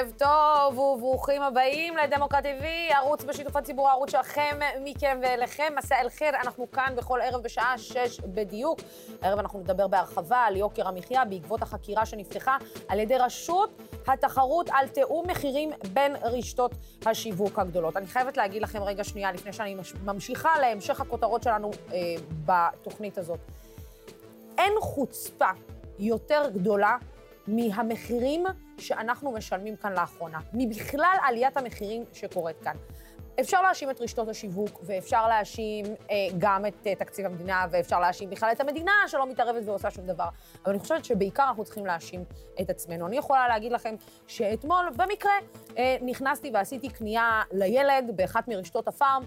ערב טוב וברוכים הבאים לדמוקרט TV, ערוץ בשיתוף הציבור, הערוץ שלכם, מכם ואליכם. מסע אל חיר, אנחנו כאן בכל ערב בשעה שש בדיוק. הערב אנחנו נדבר בהרחבה על יוקר המחיה בעקבות החקירה שנפתחה על ידי רשות התחרות על תיאום מחירים בין רשתות השיווק הגדולות. אני חייבת להגיד לכם רגע שנייה, לפני שאני ממשיכה להמשך הכותרות שלנו אה, בתוכנית הזאת. אין חוצפה יותר גדולה מהמחירים שאנחנו משלמים כאן לאחרונה, מבכלל עליית המחירים שקורית כאן. אפשר להאשים את רשתות השיווק, ואפשר להאשים אה, גם את אה, תקציב המדינה, ואפשר להאשים בכלל את המדינה שלא מתערבת ועושה שום דבר. אבל אני חושבת שבעיקר אנחנו צריכים להאשים את עצמנו. אני יכולה להגיד לכם שאתמול, במקרה, אה, נכנסתי ועשיתי קנייה לילד באחת מרשתות הפארם.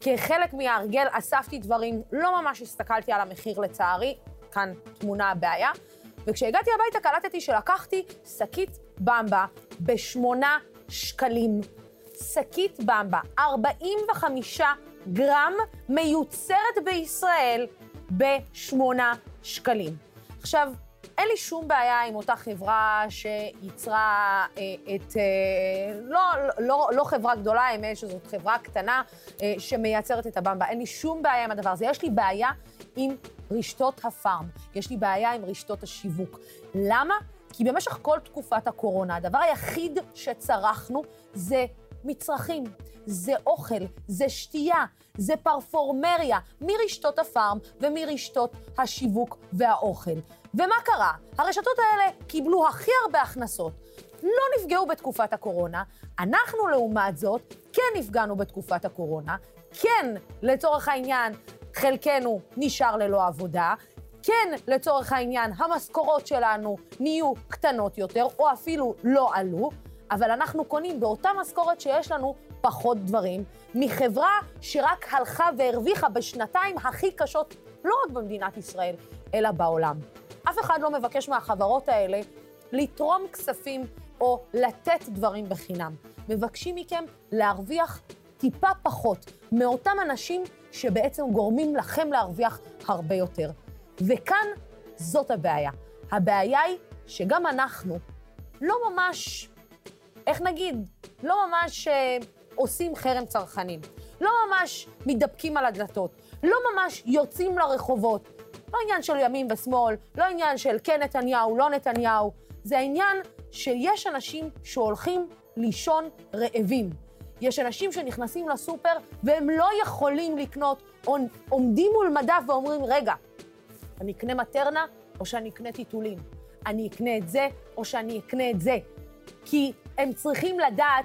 כחלק מההרגל אספתי דברים, לא ממש הסתכלתי על המחיר לצערי, כאן תמונה הבעיה. וכשהגעתי הביתה קלטתי שלקחתי שקית במבה בשמונה שקלים. שקית במבה, 45 גרם, מיוצרת בישראל בשמונה שקלים. עכשיו, אין לי שום בעיה עם אותה חברה שייצרה אה, את... אה, לא, לא, לא חברה גדולה, האמת שזאת חברה קטנה אה, שמייצרת את הבמבה. אין לי שום בעיה עם הדבר הזה. יש לי בעיה עם רשתות הפארם, יש לי בעיה עם רשתות השיווק. למה? כי במשך כל תקופת הקורונה, הדבר היחיד שצרכנו זה מצרכים, זה אוכל, זה שתייה, זה פרפורמריה, מרשתות הפארם ומרשתות השיווק והאוכל. ומה קרה? הרשתות האלה קיבלו הכי הרבה הכנסות, לא נפגעו בתקופת הקורונה, אנחנו לעומת זאת כן נפגענו בתקופת הקורונה, כן, לצורך העניין, חלקנו נשאר ללא עבודה. כן, לצורך העניין, המשכורות שלנו נהיו קטנות יותר, או אפילו לא עלו, אבל אנחנו קונים באותה משכורת שיש לנו פחות דברים, מחברה שרק הלכה והרוויחה בשנתיים הכי קשות, לא רק במדינת ישראל, אלא בעולם. אף אחד לא מבקש מהחברות האלה לתרום כספים או לתת דברים בחינם. מבקשים מכם להרוויח טיפה פחות מאותם אנשים שבעצם גורמים לכם להרוויח הרבה יותר. וכאן זאת הבעיה. הבעיה היא שגם אנחנו לא ממש, איך נגיד, לא ממש אה, עושים חרם צרכנים. לא ממש מתדפקים על הדלתות. לא ממש יוצאים לרחובות. לא עניין של ימין ושמאל, לא עניין של כן נתניהו, לא נתניהו. זה העניין שיש אנשים שהולכים לישון רעבים. יש אנשים שנכנסים לסופר והם לא יכולים לקנות, עומדים מול מדף ואומרים, רגע, אני אקנה מטרנה או שאני אקנה טיטולים? אני אקנה את זה או שאני אקנה את זה? כי הם צריכים לדעת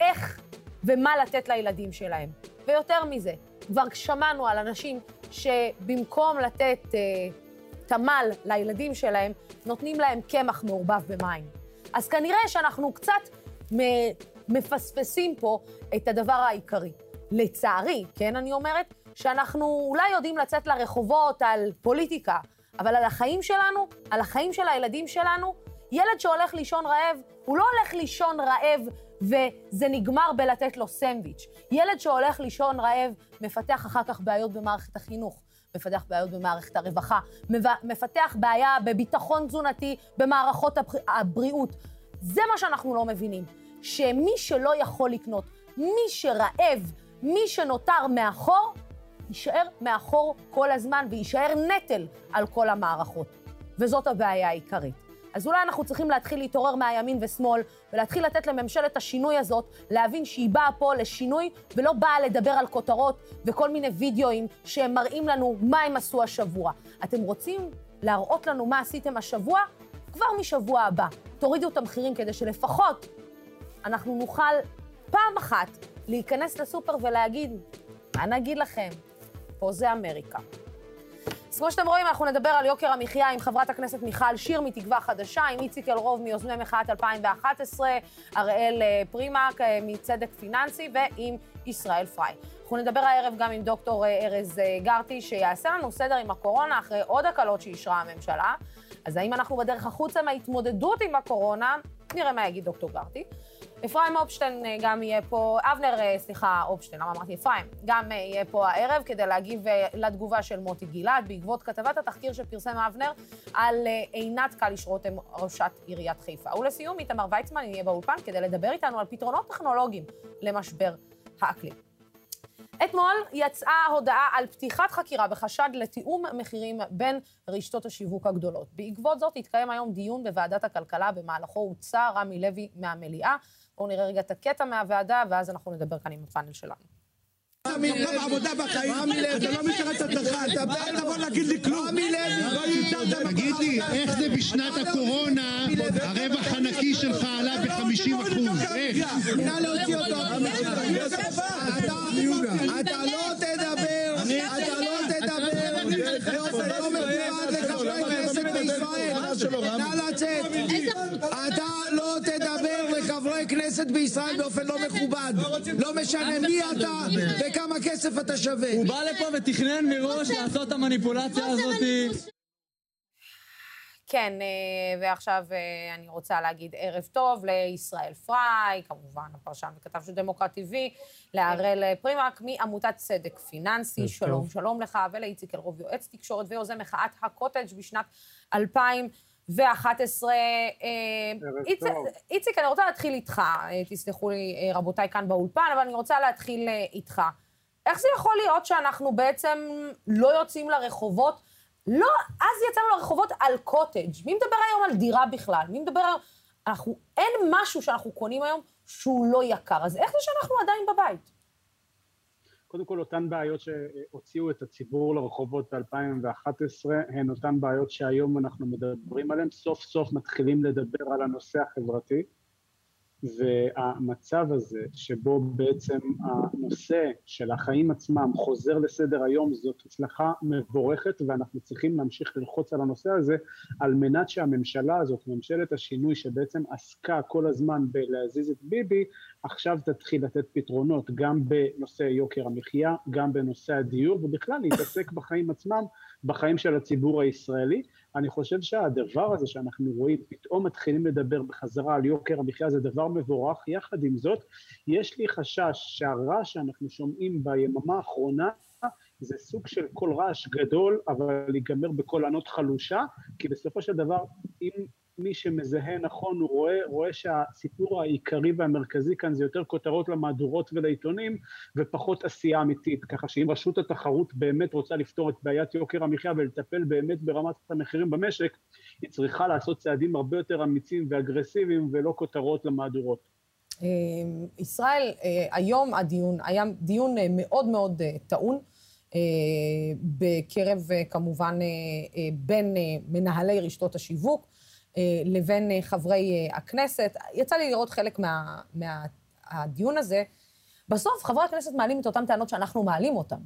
איך ומה לתת לילדים שלהם. ויותר מזה, כבר שמענו על אנשים שבמקום לתת אה, תמ"ל לילדים שלהם, נותנים להם קמח מעורבב במים. אז כנראה שאנחנו קצת מפספסים פה את הדבר העיקרי. לצערי, כן, אני אומרת, שאנחנו אולי יודעים לצאת לרחובות על פוליטיקה, אבל על החיים שלנו, על החיים של הילדים שלנו, ילד שהולך לישון רעב, הוא לא הולך לישון רעב וזה נגמר בלתת לו סנדוויץ'. ילד שהולך לישון רעב מפתח אחר כך בעיות במערכת החינוך. מפתח בעיות במערכת הרווחה, מפתח בעיה בביטחון תזונתי במערכות הבריאות. זה מה שאנחנו לא מבינים. שמי שלא יכול לקנות, מי שרעב, מי שנותר מאחור, יישאר מאחור כל הזמן ויישאר נטל על כל המערכות. וזאת הבעיה העיקרית. אז אולי אנחנו צריכים להתחיל להתעורר מהימין ושמאל, ולהתחיל לתת לממשלת השינוי הזאת להבין שהיא באה פה לשינוי, ולא באה לדבר על כותרות וכל מיני וידאוים שהם מראים לנו מה הם עשו השבוע. אתם רוצים להראות לנו מה עשיתם השבוע? כבר משבוע הבא. תורידו את המחירים כדי שלפחות אנחנו נוכל פעם אחת להיכנס לסופר ולהגיד, מה נגיד לכם? פה זה אמריקה. אז כמו שאתם רואים, אנחנו נדבר על יוקר המחיה עם חברת הכנסת מיכל שיר מתקווה חדשה, עם איציק אלרוב מיוזמי מחאת 2011, אראל אה, פרימק אה, מצדק פיננסי ועם ישראל פריי. אנחנו נדבר הערב גם עם דוקטור אה, ארז גרטי, שיעשה לנו סדר עם הקורונה אחרי עוד הקלות שאישרה הממשלה. אז האם אנחנו בדרך החוצה מההתמודדות עם הקורונה? נראה מה יגיד דוקטור גרטי. אפרים אופשטיין גם יהיה פה, אבנר, סליחה, אופשטיין, למה אמרתי אפרים? גם יהיה פה הערב כדי להגיב לתגובה של מוטי גלעד בעקבות כתבת התחקיר שפרסם אבנר על עינת קליש רותם, ראשת עיריית חיפה. ולסיום, איתמר ויצמן יהיה באולפן כדי לדבר איתנו על פתרונות טכנולוגיים למשבר האקלים. אתמול יצאה הודעה על פתיחת חקירה בחשד לתיאום מחירים בין רשתות השיווק הגדולות. בעקבות זאת התקיים היום דיון בוועדת הכלכלה, במהלכו הוצא רמי לוי מהמליאה. בואו נראה רגע את הקטע מהוועדה, ואז אנחנו נדבר כאן עם הפאנל שלנו. עבודה בחיים, אתה לא משרת את הצרכן, אתה בא לבוא להגיד לי כלום. תגיד לי, איך זה בשנת הקורונה, הרווח הנקי שלך עלה ב-50 אחוז? איך? נא להוציא אותו. אתה לא תדבר, אתה לא תדבר באופן לא מכובד לחברי כנסת בישראל. נא לצאת. אתה לא תדבר לחברי כנסת בישראל באופן לא מכובד. לא משנה מי אתה וכמה כסף אתה שווה. הוא בא לפה ותכנן מראש לעשות את המניפולציה הזאת. כן, ועכשיו אני רוצה להגיד ערב טוב לישראל פריי, כמובן הפרשן וכתב של דמוקרט TV, להראל פרימק מעמותת צדק פיננסי, שלום, שלום לך, ולאיציק אלרוב, יועץ תקשורת ויוזם מחאת הקוטג' בשנת 2011. איציק, אני רוצה להתחיל איתך, תסלחו לי רבותיי כאן באולפן, אבל אני רוצה להתחיל איתך. איך זה יכול להיות שאנחנו בעצם לא יוצאים לרחובות? לא, אז יצאנו לרחובות על קוטג'. מי מדבר היום על דירה בכלל? מי מדבר היום... אנחנו, אין משהו שאנחנו קונים היום שהוא לא יקר. אז איך זה שאנחנו עדיין בבית? קודם כל, אותן בעיות שהוציאו את הציבור לרחובות ב-2011, הן אותן בעיות שהיום אנחנו מדברים עליהן. סוף סוף מתחילים לדבר על הנושא החברתי. והמצב הזה שבו בעצם הנושא של החיים עצמם חוזר לסדר היום זאת הצלחה מבורכת ואנחנו צריכים להמשיך ללחוץ על הנושא הזה על מנת שהממשלה הזאת, ממשלת השינוי שבעצם עסקה כל הזמן בלהזיז את ביבי, עכשיו תתחיל לתת פתרונות גם בנושא יוקר המחיה, גם בנושא הדיור ובכלל להתעסק בחיים עצמם, בחיים של הציבור הישראלי. אני חושב שהדבר הזה שאנחנו רואים, פתאום מתחילים לדבר בחזרה על יוקר המחיה, זה דבר מבורך. יחד עם זאת, יש לי חשש שהרעש שאנחנו שומעים ביממה האחרונה, זה סוג של קול רעש גדול, אבל ייגמר בקול ענות חלושה, כי בסופו של דבר, אם מי שמזהה נכון, הוא רואה, רואה שהסיפור העיקרי והמרכזי כאן זה יותר כותרות למהדורות ולעיתונים, ופחות עשייה אמיתית. ככה שאם רשות התחרות באמת רוצה לפתור את בעיית יוקר המחיה ולטפל באמת ברמת המחירים במשק, היא צריכה לעשות צעדים הרבה יותר אמיצים ואגרסיביים, ולא כותרות למהדורות. ישראל, היום הדיון היה דיון מאוד מאוד טעון. בקרב, כמובן, בין מנהלי רשתות השיווק. לבין חברי הכנסת. יצא לי לראות חלק מה, מהדיון הזה. בסוף חברי הכנסת מעלים את אותן טענות שאנחנו מעלים אותן.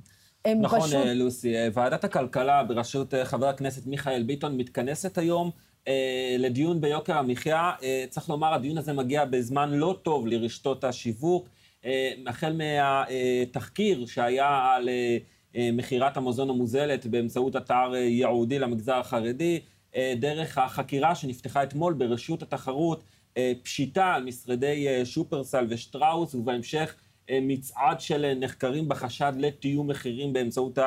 הם נכון, פשוט... לוסי. ועדת הכלכלה בראשות חבר הכנסת מיכאל ביטון מתכנסת היום אה, לדיון ביוקר המחיה. אה, צריך לומר, הדיון הזה מגיע בזמן לא טוב לרשתות השיווק. אה, החל מהתחקיר שהיה על אה, מכירת המזון המוזלת באמצעות אתר ייעודי למגזר החרדי, אה, דרך החקירה שנפתחה אתמול ברשות התחרות, אה, פשיטה על משרדי אה, שופרסל ושטראוס, ובהמשך מצעד של נחקרים בחשד לתיאום מחירים באמצעות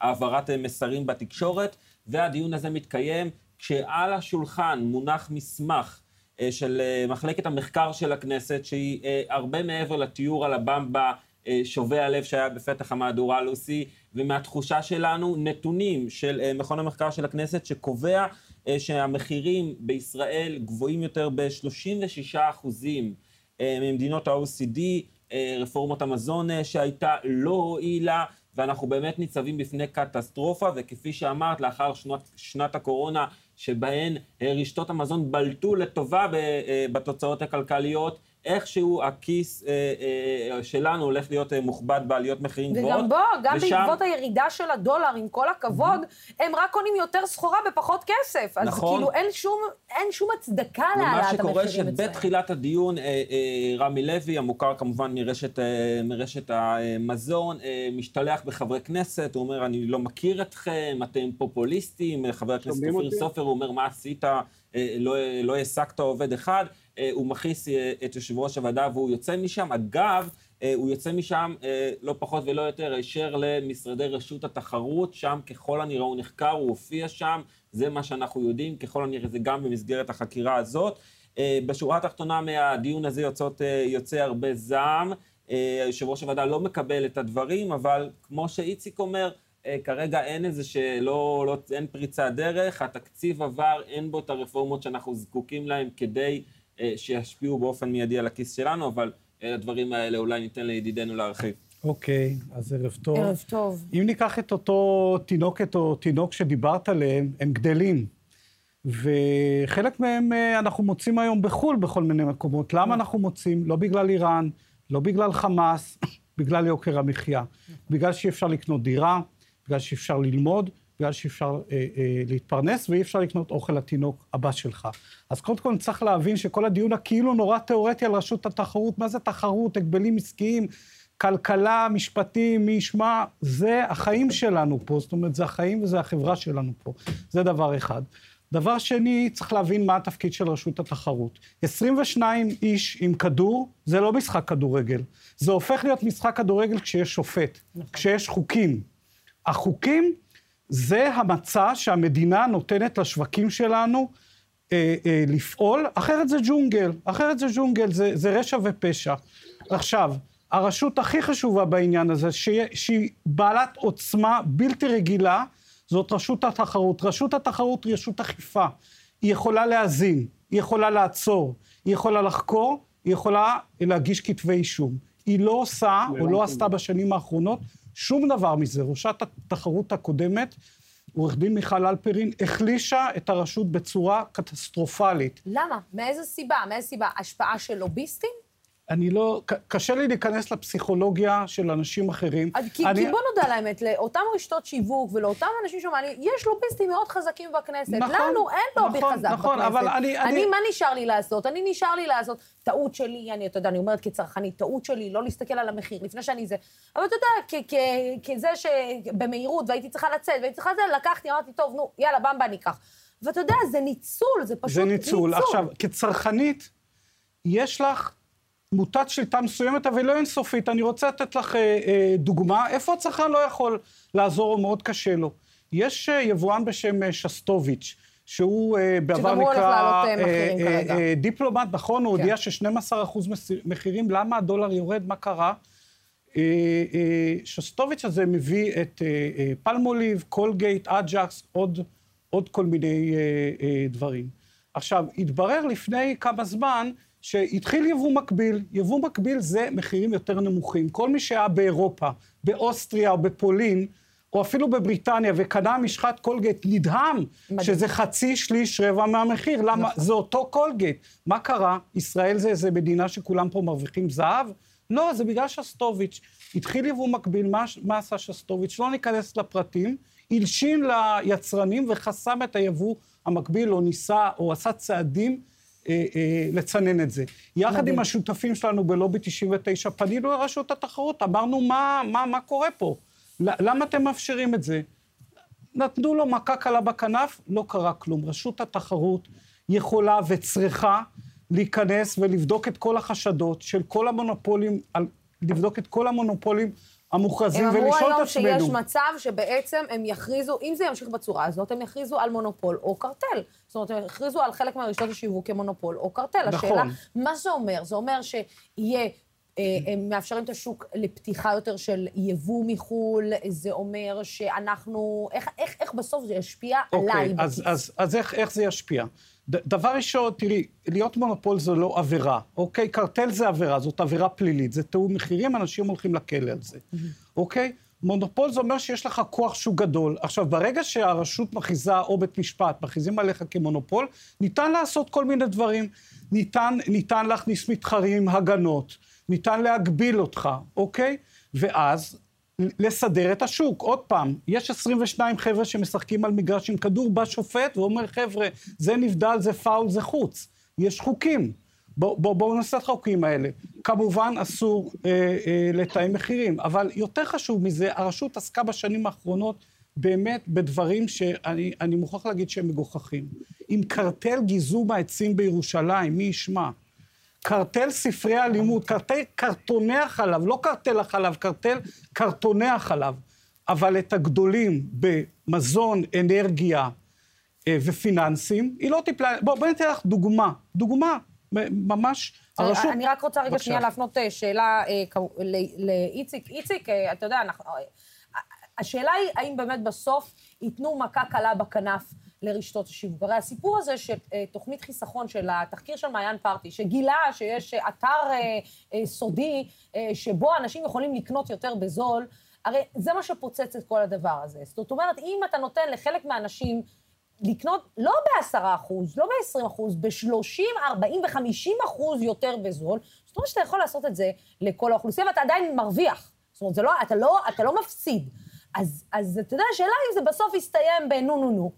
העברת מסרים בתקשורת, והדיון הזה מתקיים כשעל השולחן מונח מסמך של מחלקת המחקר של הכנסת, שהיא הרבה מעבר לתיאור על הבמבה שובה הלב שהיה בפתח המהדורה, לוסי, ומהתחושה שלנו, נתונים של uh, מכון המחקר של הכנסת, שקובע uh, שהמחירים בישראל גבוהים יותר ב-36 אחוזים uh, ממדינות ה-OCD, uh, רפורמת המזון שהייתה לא הועילה, ואנחנו באמת ניצבים בפני קטסטרופה, וכפי שאמרת, לאחר שנות, שנת הקורונה, שבהן רשתות המזון בלטו לטובה בתוצאות הכלכליות, איכשהו הכיס אה, אה, שלנו הולך להיות אה, מוכבד בעליות מחירים גבוהות. וגם בוא, גם ושם... בעקבות הירידה של הדולר, עם כל הכבוד, הם רק קונים יותר סחורה בפחות כסף. אז נכון. כאילו אין שום, אין שום הצדקה להעלאת המחירים אצלם. ומה שקורה שבתחילת הדיון, אה, אה, רמי לוי, המוכר כמובן מרשת, אה, מרשת המזון, אה, משתלח בחברי כנסת, הוא אומר, אני לא מכיר אתכם, אתם פופוליסטים, חבר הכנסת אופיר סופר, הוא אומר, מה עשית? לא, לא העסקת עובד אחד, הוא מכעיס את יושב ראש הוועדה והוא יוצא משם. אגב, הוא יוצא משם לא פחות ולא יותר הישר למשרדי רשות התחרות, שם ככל הנראה הוא נחקר, הוא הופיע שם, זה מה שאנחנו יודעים, ככל הנראה זה גם במסגרת החקירה הזאת. בשורה התחתונה מהדיון הזה יוצאות, יוצא הרבה זעם. יושב ראש הוועדה לא מקבל את הדברים, אבל כמו שאיציק אומר, אה, כרגע אין איזה שלא, לא, אין פריצת דרך, התקציב עבר, אין בו את הרפורמות שאנחנו זקוקים להן כדי אה, שישפיעו באופן מיידי על הכיס שלנו, אבל אה, הדברים האלה אולי ניתן לידידנו להרחיב. אוקיי, okay, אז ערב טוב. ערב טוב. אם ניקח את אותו תינוקת או תינוק שדיברת עליהם, הם גדלים. וחלק מהם אנחנו מוצאים היום בחו"ל בכל מיני מקומות. למה אנחנו מוצאים? לא בגלל איראן, לא בגלל חמאס, בגלל יוקר המחיה. בגלל שאי אפשר לקנות דירה, בגלל שאי אפשר ללמוד, בגלל שאי אפשר אה, אה, להתפרנס ואי אפשר לקנות אוכל לתינוק הבא שלך. אז קודם כל צריך להבין שכל הדיון הכאילו נורא תיאורטי על רשות התחרות, מה זה תחרות, הגבלים עסקיים, כלכלה, משפטים, מי ישמע, זה החיים שלנו פה, זאת אומרת, זה החיים וזה החברה שלנו פה. זה דבר אחד. דבר שני, צריך להבין מה התפקיד של רשות התחרות. 22 איש עם כדור, זה לא משחק כדורגל. זה הופך להיות משחק כדורגל כשיש שופט, נכון. כשיש חוקים. החוקים זה המצע שהמדינה נותנת לשווקים שלנו אה, אה, לפעול, אחרת זה ג'ונגל, אחרת זה ג'ונגל, זה, זה רשע ופשע. עכשיו, הרשות הכי חשובה בעניין הזה, שהיא, שהיא בעלת עוצמה בלתי רגילה, זאת רשות התחרות. רשות התחרות היא רשות אכיפה. היא יכולה להאזין, היא יכולה לעצור, היא יכולה לחקור, היא יכולה להגיש כתבי אישום. היא לא עושה, או לא עשתה בשנים האחרונות, שום דבר מזה. ראשת התחרות הקודמת, עורך דין מיכל אלפרין, החלישה את הרשות בצורה קטסטרופלית. למה? מאיזה סיבה? מאיזה סיבה? השפעה של לוביסטים? אני לא, קשה לי להיכנס לפסיכולוגיה של אנשים אחרים. כי, אני... כי בוא נודע לאמת, לאותם רשתות שיווק ולאותם אנשים שמעניינים, יש לוביסטים מאוד חזקים בכנסת. נכון, לנו אין לובי נכון, חזק נכון, בכנסת. אבל אני, אני... אני, מה נשאר לי לעשות? אני נשאר לי לעשות, טעות שלי, אני, אתה יודע, אני אומרת כצרכנית, טעות שלי, לא להסתכל על המחיר לפני שאני זה. אבל אתה יודע, כזה שבמהירות, והייתי צריכה לצאת, והייתי צריכה זה, לקחתי, אמרתי, טוב, נו, יאללה, במבה ניקח. ואתה יודע, זה ניצול, זה פשוט ניצול. זה ניצול. עכשיו, כצרכנית, יש לך מוטת שליטה מסוימת, אבל לא אינסופית. אני רוצה לתת לך אה, אה, דוגמה, איפה הצרכן לא יכול לעזור, או מאוד קשה לו. יש אה, יבואן בשם אה, שסטוביץ', שהוא אה, בעבר נקרא... שגם הוא הולך לעלות אה, אה, דיפלומט, נכון, כן. הוא הודיע ש-12% מחירים, למה הדולר יורד, מה קרה? אה, אה, שסטוביץ' הזה מביא את אה, אה, פלמוליב, קולגייט, אג'קס, עוד, עוד כל מיני אה, אה, דברים. עכשיו, התברר לפני כמה זמן שהתחיל יבוא מקביל. יבוא מקביל זה מחירים יותר נמוכים. כל מי שהיה באירופה, באוסטריה או בפולין, או אפילו בבריטניה, וקנה משחת קולגייט, נדהם מדהים. שזה חצי, שליש, רבע מהמחיר. למה? נכון. זה אותו קולגייט. מה קרה? ישראל זה איזה מדינה שכולם פה מרוויחים זהב? לא, זה בגלל שסטוביץ'. התחיל יבוא מקביל, מה, מה עשה שסטוביץ'? לא ניכנס לפרטים. הלשין ליצרנים וחסם את היבוא המקביל, או ניסה, או עשה צעדים אה, אה, לצנן את זה. יחד מדהים. עם השותפים שלנו בלובי 99, פנינו לרשות התחרות, אמרנו, מה, מה, מה קורה פה? למה אתם מאפשרים את זה? נתנו לו מכה קלה בכנף, לא קרה כלום. רשות התחרות יכולה וצריכה להיכנס ולבדוק את כל החשדות של כל המונופולים, לבדוק את כל המונופולים המוכרזים ולשאול את עצמנו. הם אמרו היום שיש מצב שבעצם הם יכריזו, אם זה ימשיך בצורה הזאת, הם יכריזו על מונופול או קרטל. זאת אומרת, הם יכריזו על חלק מהרשתות השיווק כמונופול או קרטל. נכון. השאלה, מה זה אומר? זה אומר שיהיה... אה, הם מאפשרים את השוק לפתיחה יותר של יבוא מחו"ל, זה אומר שאנחנו... איך, איך, איך בסוף זה ישפיע אוקיי, עליי אז, בכיס? אז, אז איך, איך זה ישפיע? דבר ראשון, תראי, להיות מונופול זו לא עבירה, אוקיי? קרטל זה עבירה, זאת עבירה פלילית, זה תיאום מחירים, אנשים הולכים לכלא על זה, אוקיי? מונופול זה אומר שיש לך כוח שוק גדול. עכשיו, ברגע שהרשות מכריזה, או בית משפט, מכריזים עליך כמונופול, ניתן לעשות כל מיני דברים. ניתן, ניתן להכניס מתחרים, הגנות, ניתן להגביל אותך, אוקיי? ואז לסדר את השוק. עוד פעם, יש 22 חבר'ה שמשחקים על מגרש עם כדור, בא שופט ואומר, חבר'ה, זה נבדל, זה פאול, זה חוץ. יש חוקים. בואו בוא, בוא נעשה את החוקים האלה. כמובן, אסור אה, אה, לתאם מחירים, אבל יותר חשוב מזה, הרשות עסקה בשנים האחרונות באמת בדברים שאני מוכרח להגיד שהם מגוחכים. עם קרטל גיזום העצים בירושלים, מי ישמע? קרטל ספרי הלימוד, קרטל קרטוני החלב, לא קרטל החלב, קרטל קרטוני החלב. אבל את הגדולים במזון, אנרגיה אה, ופיננסים, היא לא טיפלה... בואו בוא ניתן לך דוגמה, דוגמה, ממש הרשות... אני רק רוצה רגע שנייה להפנות אה, שאלה אה, לאיציק. איציק, אתה יודע, אנחנו... השאלה היא, האם באמת בסוף ייתנו מכה קלה בכנף לרשתות השיווק. הרי הסיפור הזה של תוכנית חיסכון של התחקיר של מעיין פרטי, שגילה שיש אתר סודי שבו אנשים יכולים לקנות יותר בזול, הרי זה מה שפוצץ את כל הדבר הזה. זאת אומרת, אם אתה נותן לחלק מהאנשים לקנות לא ב-10 אחוז, לא ב-20 אחוז, ב-30, 40 ו-50 אחוז יותר בזול, זאת אומרת שאתה יכול לעשות את זה לכל האוכלוסייה ואתה עדיין מרוויח. זאת אומרת, לא, אתה, לא, אתה לא מפסיד. אז, אז אתה יודע, השאלה אם זה בסוף יסתיים בנו נו נו,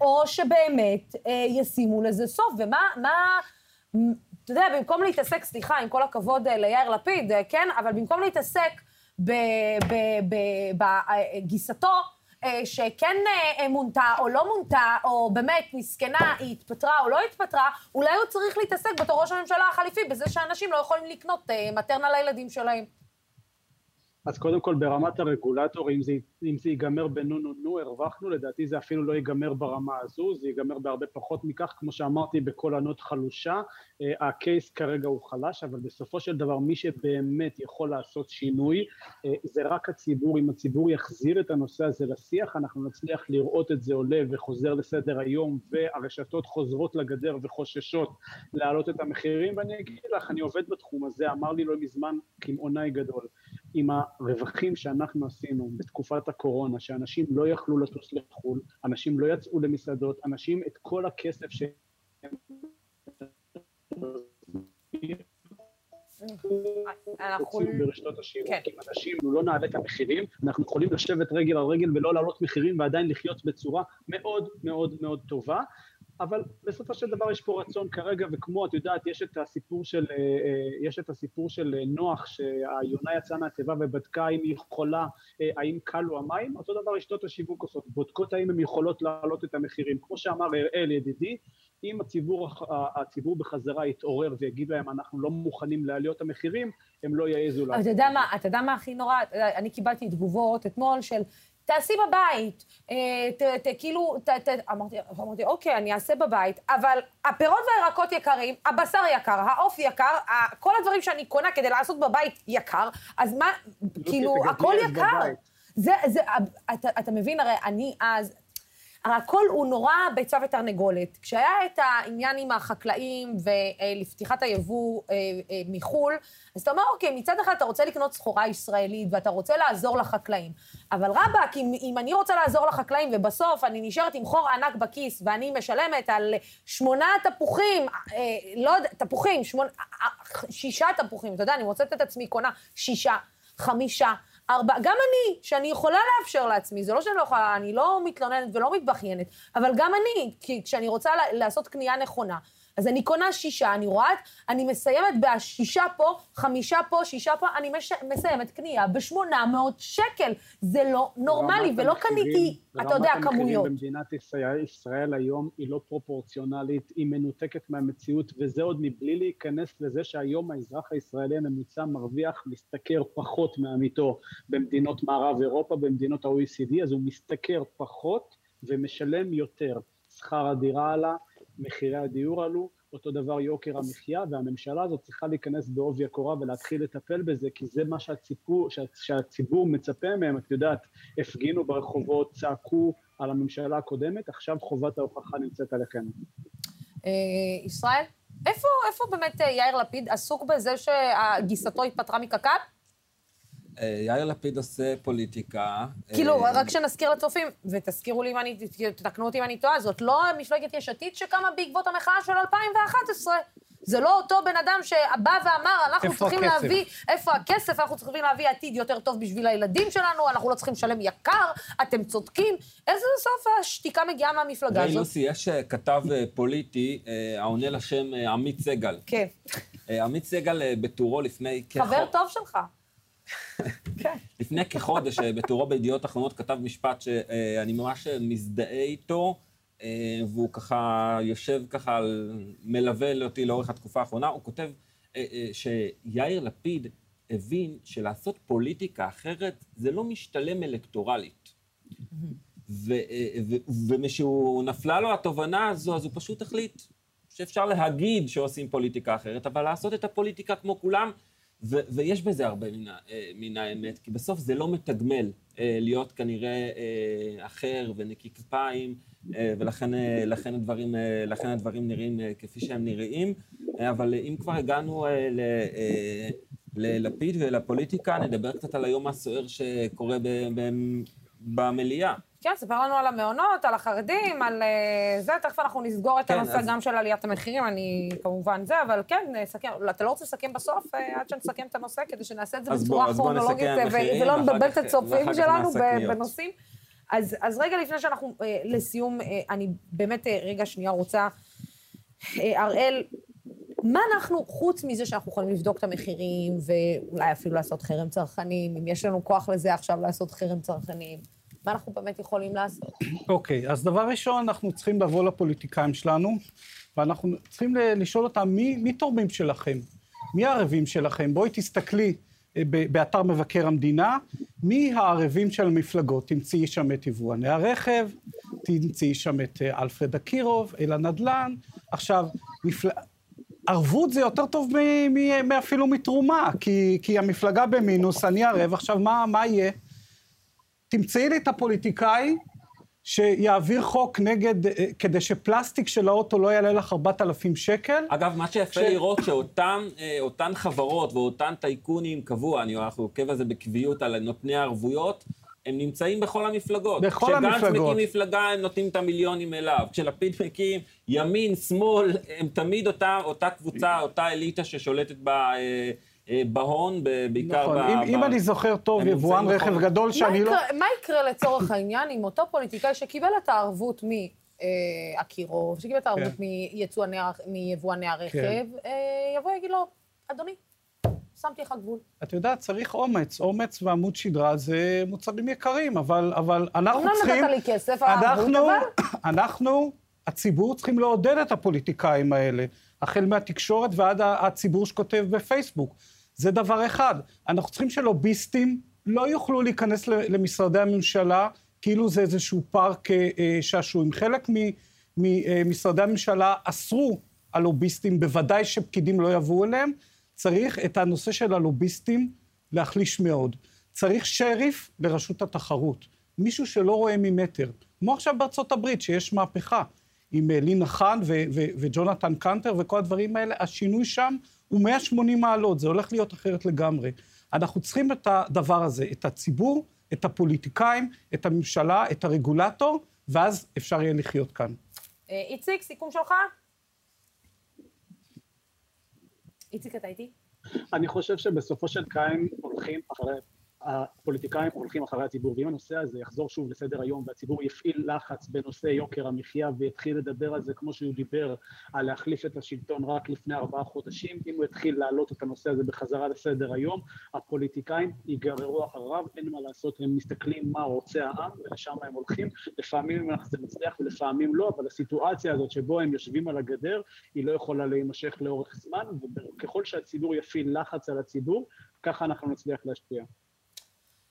או שבאמת אה, ישימו לזה סוף, ומה, מה, אתה יודע, במקום להתעסק, סליחה, עם כל הכבוד אה, ליאיר לפיד, אה, כן, אבל במקום להתעסק בגיסתו, שכן אה, מונתה או לא מונתה, או באמת מסכנה, היא התפטרה או לא התפטרה, אולי הוא צריך להתעסק בתור ראש הממשלה החליפי בזה שאנשים לא יכולים לקנות אה, מטרנה לילדים שלהם. אז קודם כל ברמת הרגולטור, אם זה, אם זה ייגמר בנו נו נו, הרווחנו, לדעתי זה אפילו לא ייגמר ברמה הזו, זה ייגמר בהרבה פחות מכך, כמו שאמרתי, בקול ענות חלושה. אה, הקייס כרגע הוא חלש, אבל בסופו של דבר מי שבאמת יכול לעשות שינוי אה, זה רק הציבור. אם הציבור יחזיר את הנושא הזה לשיח, אנחנו נצליח לראות את זה עולה וחוזר לסדר היום, והרשתות חוזרות לגדר וחוששות להעלות את המחירים, ואני אגיד לך, אני עובד בתחום הזה, אמר לי לא מזמן קמעונאי גדול. עם הרווחים שאנחנו עשינו בתקופת הקורונה, שאנשים לא יכלו לטוס לחו"ל, אנשים לא יצאו למסעדות, אנשים את כל הכסף שהם... אנחנו... ברשתות השיווק, כן. אם אנשים לא נעלה את המחירים, אנחנו יכולים לשבת רגל על רגל ולא להעלות מחירים ועדיין לחיות בצורה מאוד מאוד מאוד טובה. אבל בסופו של דבר יש פה רצון כרגע, וכמו את יודעת, יש את הסיפור של, אה, אה, יש את הסיפור של אה, נוח, שהיונה יצאה מהתיבה ובדקה אם היא יכולה, האם קלו המים, אותו דבר רשתות השיווק עושות, בודקות האם הן יכולות להעלות את המחירים. כמו שאמר אראל ידידי, אם הציבור, הציבור בחזרה יתעורר ויגיד להם אנחנו לא מוכנים להעלות המחירים, הם לא יעזו לעשות. אתה יודע מה, אתה יודע מה הכי נורא? אני קיבלתי תגובות אתמול של תעשי בבית, אה, ת, ת, כאילו, ת, ת, אמרתי, אמרתי, אוקיי, אני אעשה בבית, אבל הפירות והירקות יקרים, הבשר יקר, העוף יקר, כל הדברים שאני קונה כדי לעשות בבית יקר, אז מה, כאילו, הכל יקר. זה, זה, אתה, אתה מבין, הרי אני אז, הכל הוא נורא ביצה ותרנגולת. כשהיה את העניין עם החקלאים ולפתיחת היבוא אה, אה, מחו"ל, אז אתה אומר, אוקיי, מצד אחד אתה רוצה לקנות סחורה ישראלית ואתה רוצה לעזור לחקלאים, אבל רבאק, אם, אם אני רוצה לעזור לחקלאים ובסוף אני נשארת עם חור ענק בכיס ואני משלמת על שמונה תפוחים, אה, לא יודע, תפוחים, שמונה, שישה תפוחים, אתה יודע, אני מוצאת את עצמי קונה שישה, חמישה, ארבע, גם אני, שאני יכולה לאפשר לעצמי, זה לא שאני לא יכולה, אני לא מתלוננת ולא מתבכיינת, אבל גם אני, כי כשאני רוצה לעשות קנייה נכונה, אז אני קונה שישה, אני רואה, אני מסיימת בשישה פה, חמישה פה, שישה פה, אני מש, מסיימת קנייה בשמונה מאות שקל. זה לא נורמלי, ולא קניתי, אתה יודע, כמויות. רמת המחירים במדינת ישראל, ישראל היום היא לא פרופורציונלית, היא מנותקת מהמציאות, וזה עוד מבלי להיכנס לזה שהיום האזרח הישראלי הממוצע מרוויח, משתכר פחות מעמיתו במדינות מערב אירופה, במדינות ה-OECD, אז הוא משתכר פחות ומשלם יותר. שכר הדירה עלה, מחירי הדיור עלו, אותו דבר יוקר המחיה, והממשלה הזאת צריכה להיכנס בעובי הקורה ולהתחיל לטפל בזה, כי זה מה שהציבור, שהציבור מצפה מהם, את יודעת, הפגינו ברחובות, צעקו על הממשלה הקודמת, עכשיו חובת ההוכחה נמצאת עליכם. אה, ישראל, איפה, איפה באמת אה, יאיר לפיד עסוק בזה שגיסתו התפטרה מקק"ל? אה, יאיר לפיד עושה פוליטיקה. כאילו, אה, רק שנזכיר לצופים, ותזכירו לי אם אני, תתקנו אותי אם אני טועה, זאת לא מפלגת יש עתיד שקמה בעקבות המחאה של 2011. זה לא אותו בן אדם שבא ואמר, אנחנו צריכים הכסף? להביא, איפה הכסף, אנחנו צריכים להביא עתיד יותר טוב בשביל הילדים שלנו, אנחנו לא צריכים לשלם יקר, אתם צודקים. איזה סוף השתיקה מגיעה מהמפלגה הזאת? לוסי, יש אה, כתב פוליטי העונה לשם עמית סגל. כן. עמית סגל בטורו לפני... חבר טוב שלך. כן. לפני כחודש, אה, בתורו בידיעות אחרונות, כתב משפט שאני ממש מזדהה איתו, והוא ככה יושב ככה, מלווה אותי לאורך התקופה האחרונה. הוא כותב שיאיר לפיד הבין שלעשות פוליטיקה אחרת זה לא משתלם אלקטורלית. ומשהוא נפלה לו התובנה הזו, אז הוא פשוט החליט שאפשר להגיד שעושים פוליטיקה אחרת, אבל לעשות את הפוליטיקה כמו כולם, ו- ויש בזה הרבה מן, אה, מן האמת, כי בסוף זה לא מתגמל אה, להיות כנראה אה, אחר ונקי כפיים, ולכן לכן הדברים, לכן הדברים נראים כפי שהם נראים. אבל אם כבר הגענו ל... ללפיד ולפוליטיקה, נדבר קצת על היום הסוער שקורה ב- ב- במליאה. כן, ספר לנו על המעונות, על החרדים, על uh, זה, תכף אנחנו נסגור את כן, הנושא אז... גם של עליית המחירים, אני כמובן זה, אבל כן, נסכם, אתה לא רוצה לסכם בסוף, uh, עד שנסכם את הנושא, כדי שנעשה את זה בצורה כרונולוגית, ולא נבלבל את הצופים שלנו בנושאים. אז, אז רגע לפני שאנחנו, לסיום, אני באמת רגע שנייה רוצה, הראל, מה אנחנו, חוץ מזה שאנחנו יכולים לבדוק את המחירים, ואולי אפילו לעשות חרם צרכנים, אם יש לנו כוח לזה עכשיו לעשות חרם צרכנים, מה אנחנו באמת יכולים לעשות? אוקיי, okay, אז דבר ראשון, אנחנו צריכים לבוא לפוליטיקאים שלנו, ואנחנו צריכים לשאול אותם, מי, מי תורמים שלכם? מי הערבים שלכם? בואי תסתכלי אה, באתר מבקר המדינה, מי הערבים של המפלגות? תמצאי שם את יבואני הרכב, תמצאי שם את אה, אלפרד אקירוב, אל הנדל"ן. עכשיו, מפל... ערבות זה יותר טוב מאפילו מתרומה, כי, כי המפלגה במינוס, אני ערב, עכשיו מה, מה יהיה? תמצאי לי את הפוליטיקאי שיעביר חוק נגד, אה, כדי שפלסטיק של האוטו לא יעלה לך 4,000 שקל. אגב, מה שיפה ש... לראות שאותן אה, חברות ואותן טייקונים קבוע, אני עוקב על זה בקביעות, על נותני הערבויות, הם נמצאים בכל המפלגות. בכל המפלגות. כשגנץ מקים מפלגה, הם נותנים את המיליונים אליו. כשלפיד מקים ימין, שמאל, הם תמיד אותה, אותה קבוצה, אותה אליטה ששולטת ב... אה, בהון, בעיקר נכון. ב... אם, ב... אם אני זוכר טוב, יבואן רכב נכון. גדול שאני לא... מה יקרה לצורך העניין עם אותו פוליטיקאי שקיבל את הערבות מאקירוב, אה, שקיבל את הערבות כן. מיבואני הרכב, כן. יבוא ויגיד לו, אדוני, שמתי לך גבול. את יודעת, צריך אומץ. אומץ ועמוד שדרה זה מוצרים יקרים, אבל, אבל אנחנו צריכים... אומנם נתת לי כסף, הערבות, אבל... אנחנו, הציבור, צריכים לעודד את הפוליטיקאים האלה, החל מהתקשורת ועד הציבור שכותב בפייסבוק. זה דבר אחד. אנחנו צריכים שלוביסטים לא יוכלו להיכנס למשרדי הממשלה כאילו זה איזשהו פארק אה, אה, שעשועים. חלק ממשרדי הממשלה אסרו על לוביסטים, בוודאי שפקידים לא יבואו אליהם. צריך את הנושא של הלוביסטים להחליש מאוד. צריך שריף לרשות התחרות. מישהו שלא רואה ממטר. כמו עכשיו בארצות הברית, שיש מהפכה. עם אה, לינה חאן וג'ונתן קנטר וכל הדברים האלה, השינוי שם הוא 180 מעלות, זה הולך להיות אחרת לגמרי. אנחנו צריכים את הדבר הזה, את הציבור, את הפוליטיקאים, את הממשלה, את הרגולטור, ואז אפשר יהיה לחיות כאן. אה, איציק, סיכום שלך? איציק, אתה איתי? אני חושב שבסופו של קיים הולכים אחרי הפוליטיקאים הולכים אחרי הציבור, ואם הנושא הזה יחזור שוב לסדר היום והציבור יפעיל לחץ בנושא יוקר המחיה ויתחיל לדבר על זה כמו שהוא דיבר על להחליף את השלטון רק לפני ארבעה חודשים, אם הוא יתחיל להעלות את הנושא הזה בחזרה לסדר היום, הפוליטיקאים ייגררו אחריו, אין מה לעשות, הם מסתכלים מה רוצה העם ולשם הם הולכים, לפעמים זה מצליח ולפעמים לא, אבל הסיטואציה הזאת שבו הם יושבים על הגדר היא לא יכולה להימשך לאורך זמן, וככל שהציבור יפעיל לחץ על הציבור, ככה אנחנו נצליח להשפיע.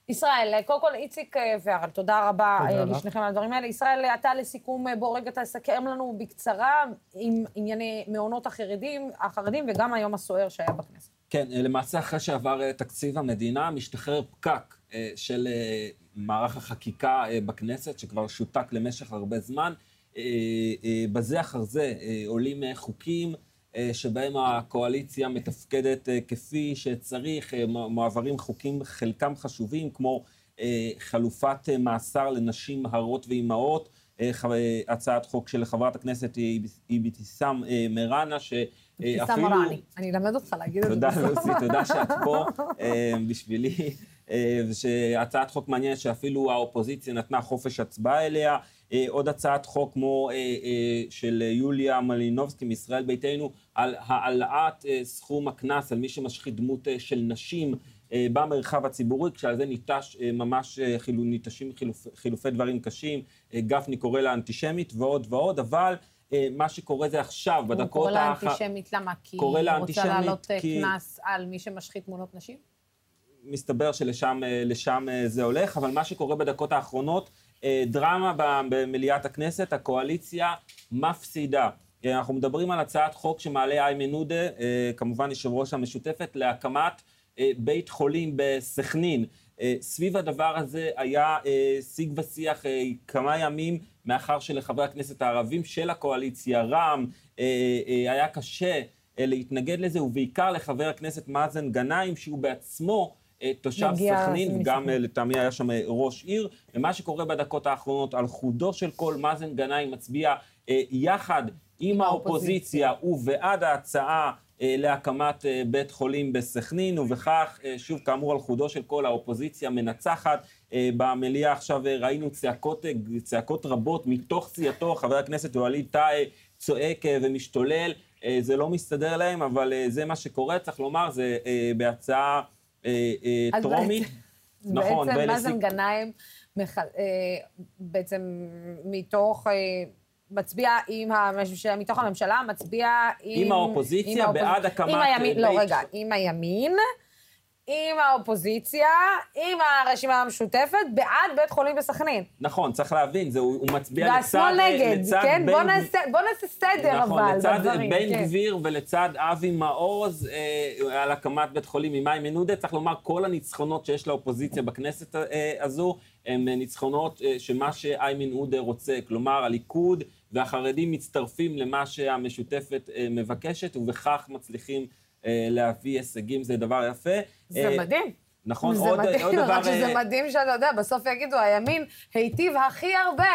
ישראל, קודם כל איציק אה, והרל, תודה רבה אה, לשניכם על הדברים האלה. ישראל, אתה לסיכום, אה, בוא רגע תסכם לנו בקצרה עם ענייני מעונות החרדים, החרדים וגם היום הסוער שהיה בכנסת. כן, למעשה אחרי שעבר תקציב המדינה, משתחרר פקק של מערך החקיקה בכנסת, שכבר שותק למשך הרבה זמן. בזה אחר זה עולים חוקים. אה, שבהם הקואליציה מתפקדת אה, כפי שצריך, אה, מועברים חוקים חלקם חשובים, כמו חלופת מאסר לנשים הרות ואימהות, הצעת חוק של חברת הכנסת אבתיסאם מראענה, שאפילו... אבתיסאם מראעני, אני אלמד אותך להגיד את זה בסוף. תודה, לוסי, תודה שאת פה בשבילי. שהצעת חוק מעניינת שאפילו האופוזיציה נתנה חופש הצבעה אליה. אה, עוד הצעת חוק כמו אה, אה, של יוליה מלינובסקי מישראל ביתנו, על העלאת סכום הקנס על מי שמשחית דמות של נשים במרחב הציבורי, כשעל זה ניטש ממש, ניטשים חילופ, חילופי דברים קשים, גפני קורא לה אנטישמית ועוד ועוד, אבל מה שקורה זה עכשיו, בדקות... הוא קורא לה אנטישמית, למה? כי היא רוצה להעלות קנס על מי שמשחית תמונות נשים? מסתבר שלשם זה הולך, אבל מה שקורה בדקות האחרונות, דרמה במליאת הכנסת, הקואליציה מפסידה. אנחנו מדברים על הצעת חוק שמעלה איימן עודה, כמובן יושב ראש המשותפת, להקמת בית חולים בסכנין. סביב הדבר הזה היה שיג ושיח כמה ימים, מאחר שלחברי הכנסת הערבים של הקואליציה, רע"מ, היה קשה להתנגד לזה, ובעיקר לחבר הכנסת מאזן גנאים, שהוא בעצמו תושב סכנין, וגם לטעמי היה שם ראש עיר, ומה שקורה בדקות האחרונות על חודו של כל מאזן גנאים מצביע יחד עם האופוזיציה ובעד ההצעה להקמת בית חולים בסכנין, ובכך, שוב, כאמור, על חודו של כל האופוזיציה מנצחת. במליאה. עכשיו ראינו צעקות, צעקות רבות מתוך סיעתו, חבר הכנסת ווליד טאהא צועק ומשתולל, זה לא מסתדר להם, אבל זה מה שקורה, צריך לומר, זה בהצעה טרומית. נכון, בעצם מאזן גנאים, בעצם מתוך... מצביע עם, מתוך הממשלה, מצביע עם... עם האופוזיציה, עם בעד הקמת... עם הימין. לא, רגע, עם הימין, עם האופוזיציה, עם הרשימה המשותפת, בעד בית חולים בסכנין. נכון, צריך להבין, זה, הוא מצביע לצד... והשמאל נגד, לצד כן? בין... בוא, נעשה, בוא נעשה סדר, נכון, אבל, לצד בדברים. בן כן. גביר ולצד אבי מעוז אה, על הקמת בית חולים עם איימן עודה. צריך לומר, כל הניצחונות שיש לאופוזיציה בכנסת אה, הזו, הם ניצחונות אה, שמה שאיימן עודה רוצה. כלומר, הליכוד והחרדים מצטרפים למה שהמשותפת אה, מבקשת, ובכך מצליחים אה, להביא הישגים, זה דבר יפה. זה אה, מדהים. נכון, זה עוד, מדהים, עוד דבר... רק שזה אה, מדהים שאתה יודע, בסוף יגידו, הימין היטיב הכי הרבה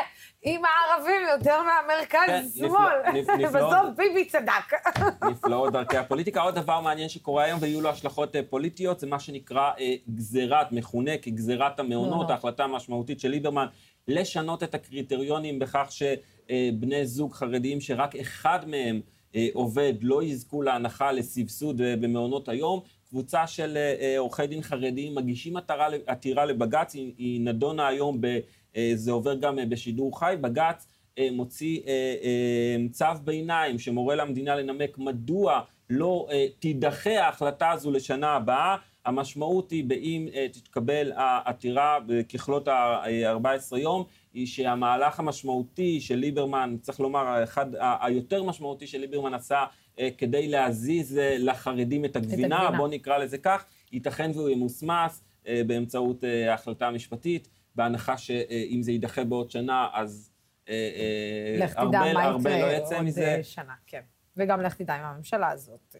עם הערבים יותר כן, מהמרכז-שמאל. נפלא- נפלאות. בסוף ביבי צדק. נפלאות דרכי הפוליטיקה. עוד דבר מעניין שקורה היום, ויהיו לו השלכות אה, פוליטיות, זה מה שנקרא אה, גזירת, מכונה כגזירת המעונות, מעונות. ההחלטה המשמעותית של ליברמן, לשנות את הקריטריונים בכך שבני זוג חרדיים שרק אחד מהם אה, עובד, לא יזכו להנחה לסבסוד אה, במעונות היום. קבוצה של אה, אה, עורכי דין חרדיים מגישים עתרה, עתירה לבג"ץ, היא, היא נדונה היום, ב, אה, זה עובר גם אה, בשידור חי, בג"ץ אה, מוציא אה, אה, צו ביניים שמורה למדינה לנמק מדוע לא אה, תידחה ההחלטה הזו לשנה הבאה. המשמעות היא, באם אה, תתקבל העתירה ככלות ה-14 יום, היא שהמהלך המשמעותי של ליברמן, צריך לומר, האחד היותר משמעותי של ליברמן עשה אה, כדי להזיז אה, לחרדים את הגבינה, הגבינה. בוא נקרא לזה כך, ייתכן והוא ימוסמס באמצעות ההחלטה המשפטית, בהנחה שאם זה יידחה בעוד שנה, אז אה, אה, לך תדע הרבה, מה הרבה לא יקרה יצא עוד מזה. שנה, כן. וגם לך תדע אם הממשלה הזאת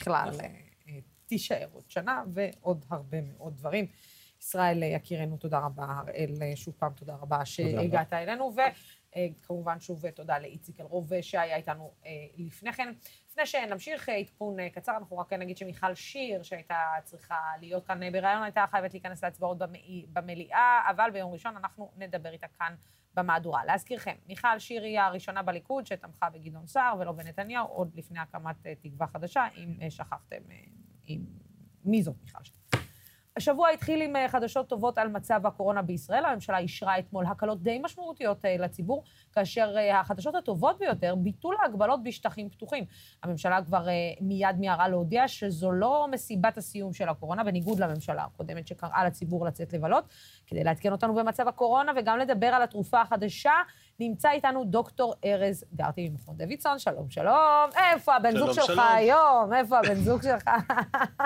בכלל נכון. תישאר עוד שנה, ועוד הרבה מאוד דברים. ישראל אה, יקירנו, תודה רבה. הראל, אה, שוב פעם, תודה רבה שהגעת אלינו, וכמובן שוב אה, תודה לאיציק אלרוב שהיה איתנו לפני כן. לפני שנמשיך עדכון קצר, אנחנו רק נגיד שמיכל שיר, שהייתה צריכה להיות כאן בריאיון, הייתה חייבת להיכנס להצבעות במליאה, אבל ביום ראשון אנחנו נדבר איתה כאן במהדורה. להזכירכם, מיכל שיר היא הראשונה בליכוד שתמכה בגדעון סער ולא בנתניהו, עוד לפני הקמת תקווה חדשה, אם שכחתם עם... מי זאת מיכל שיר. השבוע התחיל עם אה, חדשות טובות על מצב הקורונה בישראל. הממשלה אישרה אתמול הקלות די משמעותיות אה, לציבור, כאשר אה, החדשות הטובות ביותר, ביטול ההגבלות בשטחים פתוחים. הממשלה כבר מיד מיהרה להודיע שזו לא מסיבת הסיום של הקורונה, בניגוד לממשלה הקודמת שקראה לציבור לצאת לבלות. כדי לעדכן אותנו במצב הקורונה וגם לדבר על התרופה החדשה, נמצא איתנו דוקטור ארז גרטי ממכון דוידסון. שלום, שלום. איפה הבן זוג שלום, שלך שלום. היום? איפה הבן זוג שלך?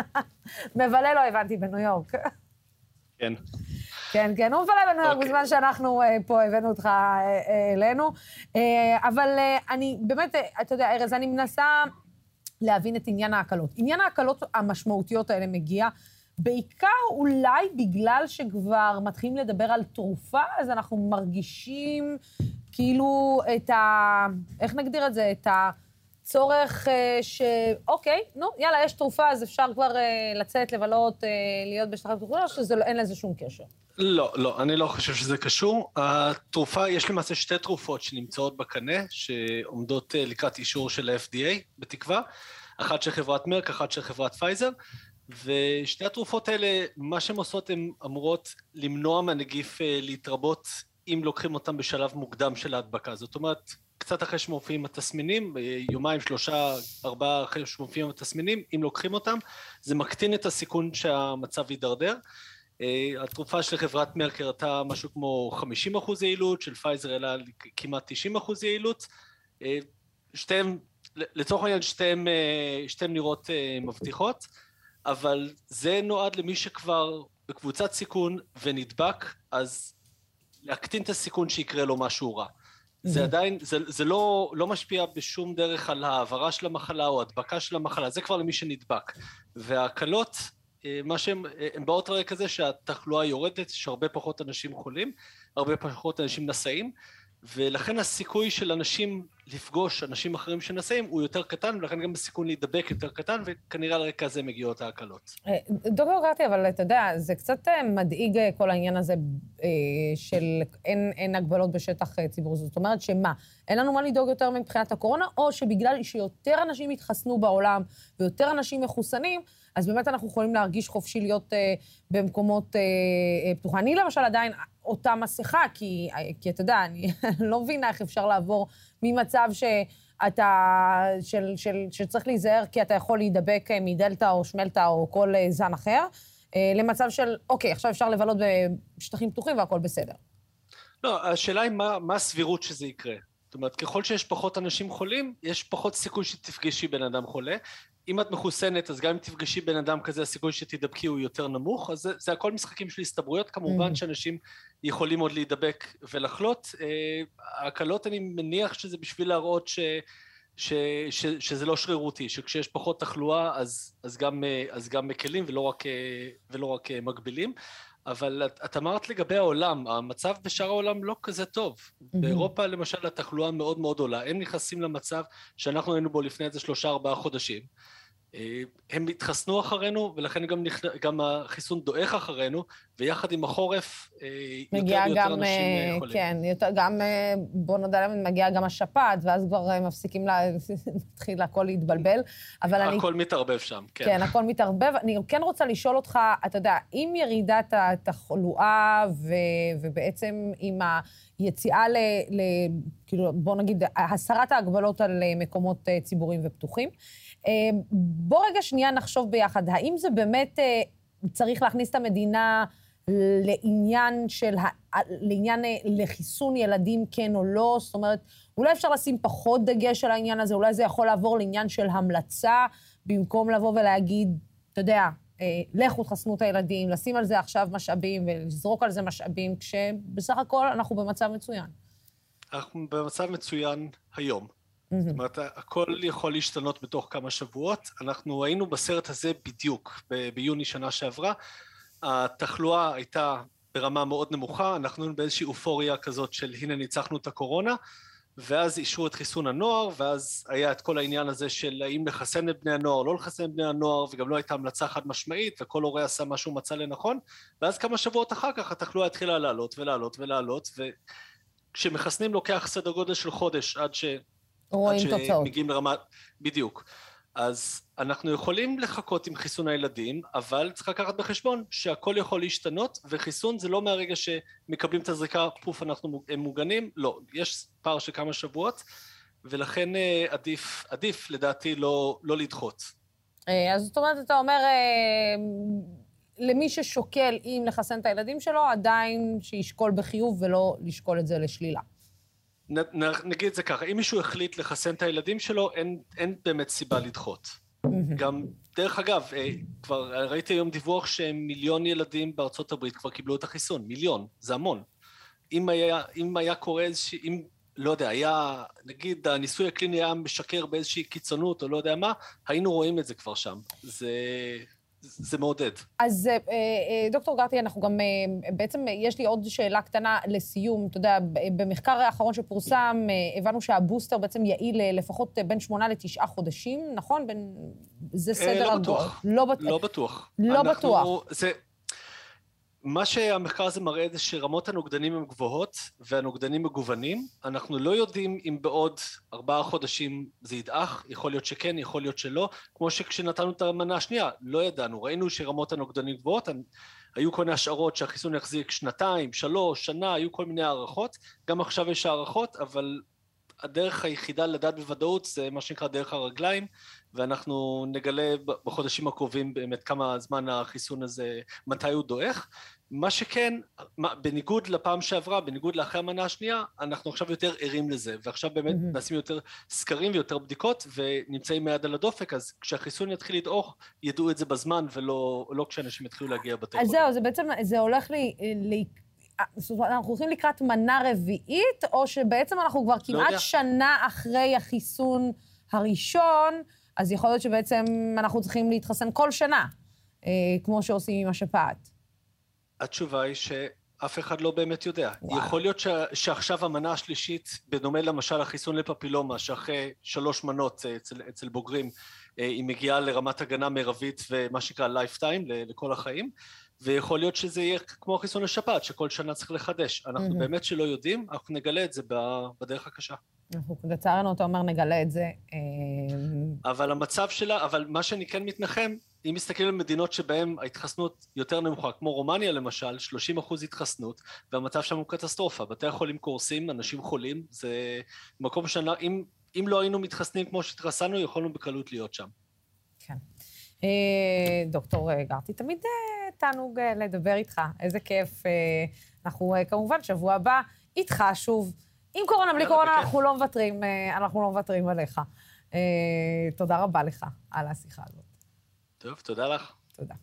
מבלה לא הבנתי בניו יורק. כן. כן, כן, הוא מבלה בניו יורק אוקיי. בזמן שאנחנו אה, פה הבאנו אותך אה, אה, אלינו. אה, אבל אה, אני באמת, אה, אתה יודע, ארז, אני מנסה להבין את עניין ההקלות. עניין ההקלות המשמעותיות האלה מגיע בעיקר אולי בגלל שכבר מתחילים לדבר על תרופה, אז אנחנו מרגישים כאילו את ה... איך נגדיר את זה? את הצורך אה, ש... אוקיי, נו, יאללה, יש תרופה, אז אפשר כבר אה, לצאת, לבלות, אה, להיות בשטחים פתוחים, או שאין לזה שום קשר? לא, לא, אני לא חושב שזה קשור. התרופה, יש למעשה שתי תרופות שנמצאות בקנה, שעומדות אה, לקראת אישור של ה-FDA, בתקווה. אחת של חברת מרק, אחת של חברת פייזר. ושתי התרופות האלה, מה שהן עושות, הן אמורות למנוע מהנגיף להתרבות אם לוקחים אותם בשלב מוקדם של ההדבקה. זאת אומרת, קצת אחרי שמופיעים התסמינים, יומיים, שלושה, ארבעה אחרי שמופיעים התסמינים, אם לוקחים אותם, זה מקטין את הסיכון שהמצב יידרדר. אה, התרופה של חברת מרק הראתה משהו כמו 50 אחוז יעילות, של פייזר העלה כמעט 90 אחוז יעילות. אה, שתיהן, לצורך העניין שתיהן, שתיהן נראות מבטיחות. אבל זה נועד למי שכבר בקבוצת סיכון ונדבק, אז להקטין את הסיכון שיקרה לו משהו רע. זה mm-hmm. עדיין, זה, זה לא, לא משפיע בשום דרך על העברה של המחלה או הדבקה של המחלה, זה כבר למי שנדבק. וההקלות, אה, מה שהן, אה, הן באות על רקע זה שהתחלואה יורדת, יש הרבה פחות אנשים חולים, הרבה פחות אנשים נשאים, ולכן הסיכוי של אנשים לפגוש אנשים אחרים שנשאים הוא יותר קטן, ולכן גם הסיכון להידבק יותר קטן, וכנראה על רקע הזה מגיעות ההקלות. אה, דוקטור גרטי, אבל אתה יודע, זה קצת אה, מדאיג אה, כל העניין הזה של אין, אין הגבלות בשטח ציבור. זאת אומרת שמה, אין לנו מה לדאוג יותר מבחינת הקורונה, או שבגלל שיותר אנשים התחסנו בעולם ויותר אנשים מחוסנים, אז באמת אנחנו יכולים להרגיש חופשי להיות אה, במקומות אה, אה, פתוחים. אני למשל עדיין אותה מסכה, כי, כי אתה יודע, אני לא מבינה איך אפשר לעבור ממצב שאתה, של, של, שצריך להיזהר כי אתה יכול להידבק מדלתא או שמלתא או כל זן אחר, למצב של, אוקיי, עכשיו אפשר לבלות בשטחים פתוחים והכול בסדר. לא, השאלה היא מה, מה הסבירות שזה יקרה. זאת אומרת, ככל שיש פחות אנשים חולים, יש פחות סיכוי שתפגשי בן אדם חולה. אם את מחוסנת, אז גם אם תפגשי בן אדם כזה, הסיכוי שתידבקי הוא יותר נמוך, אז זה, זה הכל משחקים של הסתברויות, כמובן mm. שאנשים יכולים עוד להידבק ולחלות. אה, ההקלות, אני מניח שזה בשביל להראות ש, ש, ש, שזה לא שרירותי, שכשיש פחות תחלואה אז, אז, גם, אה, אז גם מקלים ולא רק, אה, ולא רק מגבילים. אבל את, את אמרת לגבי העולם, המצב בשאר העולם לא כזה טוב. Mm-hmm. באירופה למשל התחלואה מאוד מאוד עולה, הם נכנסים למצב שאנחנו היינו בו לפני איזה שלושה ארבעה חודשים. אה, הם התחסנו אחרינו, ולכן גם, נכ... גם החיסון דועך אחרינו, ויחד עם החורף, אה, יותר ויותר גם, אנשים אה, חולים. כן, יותר, גם, בוא נודע להם, מגיעה גם השפעת, ואז כבר מפסיקים, לה... מתחיל הכל להתבלבל. אבל הכל אני... הכל מתערבב שם, כן. כן, הכל מתערבב. אני כן רוצה לשאול אותך, אתה יודע, עם ירידת התחלואה, ו... ובעצם עם היציאה ל... ל... כאילו, בוא נגיד, הסרת ההגבלות על מקומות ציבוריים ופתוחים, בוא רגע שנייה נחשוב ביחד, האם זה באמת אה, צריך להכניס את המדינה לעניין של, לעניין אה, לחיסון ילדים כן או לא? זאת אומרת, אולי אפשר לשים פחות דגש על העניין הזה, אולי זה יכול לעבור לעניין של המלצה, במקום לבוא ולהגיד, אתה יודע, אה, לכו תחסנו את הילדים, לשים על זה עכשיו משאבים ולזרוק על זה משאבים, כשבסך הכל אנחנו במצב מצוין. אנחנו במצב מצוין היום. זאת אומרת, הכל יכול להשתנות בתוך כמה שבועות. אנחנו היינו בסרט הזה בדיוק, ב- ביוני שנה שעברה. התחלואה הייתה ברמה מאוד נמוכה, אנחנו היינו באיזושהי אופוריה כזאת של הנה ניצחנו את הקורונה, ואז אישרו את חיסון הנוער, ואז היה את כל העניין הזה של האם לחסן את בני הנוער, לא לחסן את בני הנוער, וגם לא הייתה המלצה חד משמעית, וכל הורה עשה מה שהוא מצא לנכון, ואז כמה שבועות אחר כך התחלואה התחילה לעלות ולעלות ולעלות, וכשמחסנים לוקח סדר גודל של חודש עד ש... רואים תוצאות. עד שמגיעים לרמה... בדיוק. אז אנחנו יכולים לחכות עם חיסון הילדים, אבל צריך לקחת בחשבון שהכל יכול להשתנות, וחיסון זה לא מהרגע שמקבלים את הזריקה, פוף, אנחנו מוגנים, לא, יש פער של כמה שבועות, ולכן אה, עדיף, עדיף לדעתי לא, לא לדחות. אה, אז זאת אומרת, אתה אומר, אה, למי ששוקל אם לחסן את הילדים שלו, עדיין שישקול בחיוב ולא לשקול את זה לשלילה. נגיד את זה ככה, אם מישהו החליט לחסן את הילדים שלו, אין, אין באמת סיבה לדחות. גם, דרך אגב, אה, כבר ראיתי היום דיווח שמיליון ילדים בארצות הברית כבר קיבלו את החיסון, מיליון, זה המון. אם היה, אם היה קורה איזושהי, אם, לא יודע, היה, נגיד הניסוי הקליני היה משקר באיזושהי קיצונות או לא יודע מה, היינו רואים את זה כבר שם. זה, זה מעודד. אז אה, אה, דוקטור גרטי, אנחנו גם, אה, בעצם יש לי עוד שאלה קטנה לסיום. אתה יודע, במחקר האחרון שפורסם, הבנו שהבוסטר בעצם יעיל לפחות בין שמונה לתשעה חודשים, נכון? בין... זה סדר... לא בטוח. לא בטוח. לא בטוח. לא בטוח. זה... מה שהמחקר הזה מראה זה שרמות הנוגדנים הן גבוהות והנוגדנים מגוונים. אנחנו לא יודעים אם בעוד ארבעה חודשים זה ידעך, יכול להיות שכן, יכול להיות שלא. כמו שכשנתנו את המנה השנייה, לא ידענו. ראינו שרמות הנוגדנים גבוהות, היו כל מיני השערות שהחיסון יחזיק שנתיים, שלוש, שנה, היו כל מיני הערכות. גם עכשיו יש הערכות, אבל הדרך היחידה לדעת בוודאות זה מה שנקרא דרך הרגליים, ואנחנו נגלה בחודשים הקרובים באמת כמה זמן החיסון הזה, מתי הוא דועך. מה שכן, בניגוד לפעם שעברה, בניגוד לאחרי המנה השנייה, אנחנו עכשיו יותר ערים לזה, ועכשיו באמת mm-hmm. נעשים יותר סקרים ויותר בדיקות, ונמצאים מיד על הדופק, אז כשהחיסון יתחיל לדעוך, ידעו את זה בזמן, ולא לא כשאנשים יתחילו להגיע בתי חולים. אז זהו, זה בעצם, זה הולך לי, לי זאת אומרת, אנחנו הולכים לקראת מנה רביעית, או שבעצם אנחנו כבר לא כמעט לא שנה אחרי החיסון הראשון, אז יכול להיות שבעצם אנחנו צריכים להתחסן כל שנה, אה, כמו שעושים עם השפעת. התשובה היא שאף אחד לא באמת יודע. וואו. יכול להיות ש... שעכשיו המנה השלישית, בדומה למשל החיסון לפפילומה, שאחרי שלוש מנות אה, אצל, אצל בוגרים, היא מגיעה לרמת הגנה מרבית ומה שנקרא lifetime, לכל החיים. ויכול להיות שזה יהיה כמו החיסון לשפעת, שכל שנה צריך לחדש. אנחנו mm-hmm. באמת שלא יודעים, אנחנו נגלה את זה בדרך הקשה. לצערנו, אתה אומר, נגלה את זה. אה, אבל המצב שלה, אבל מה שאני כן מתנחם, אם מסתכלים על מדינות שבהן ההתחסנות יותר נמוכה, כמו רומניה למשל, 30 אחוז התחסנות, והמצב שם הוא קטסטרופה. בתי החולים קורסים, אנשים חולים, זה מקום שנה, אם, לא היינו מתחסנים כמו שהתחסנו, יכולנו בקלות להיות שם. כן. אה, דוקטור גרטי, תמיד אה, תענוג לדבר איתך, איזה כיף. אנחנו כמובן, שבוע הבא, איתך שוב. עם קורונה, בלי קורונה, אנחנו לא מוותרים, אנחנו לא מוותרים עליך. תודה רבה לך על השיחה הזאת. טוב, תודה לך. תודה.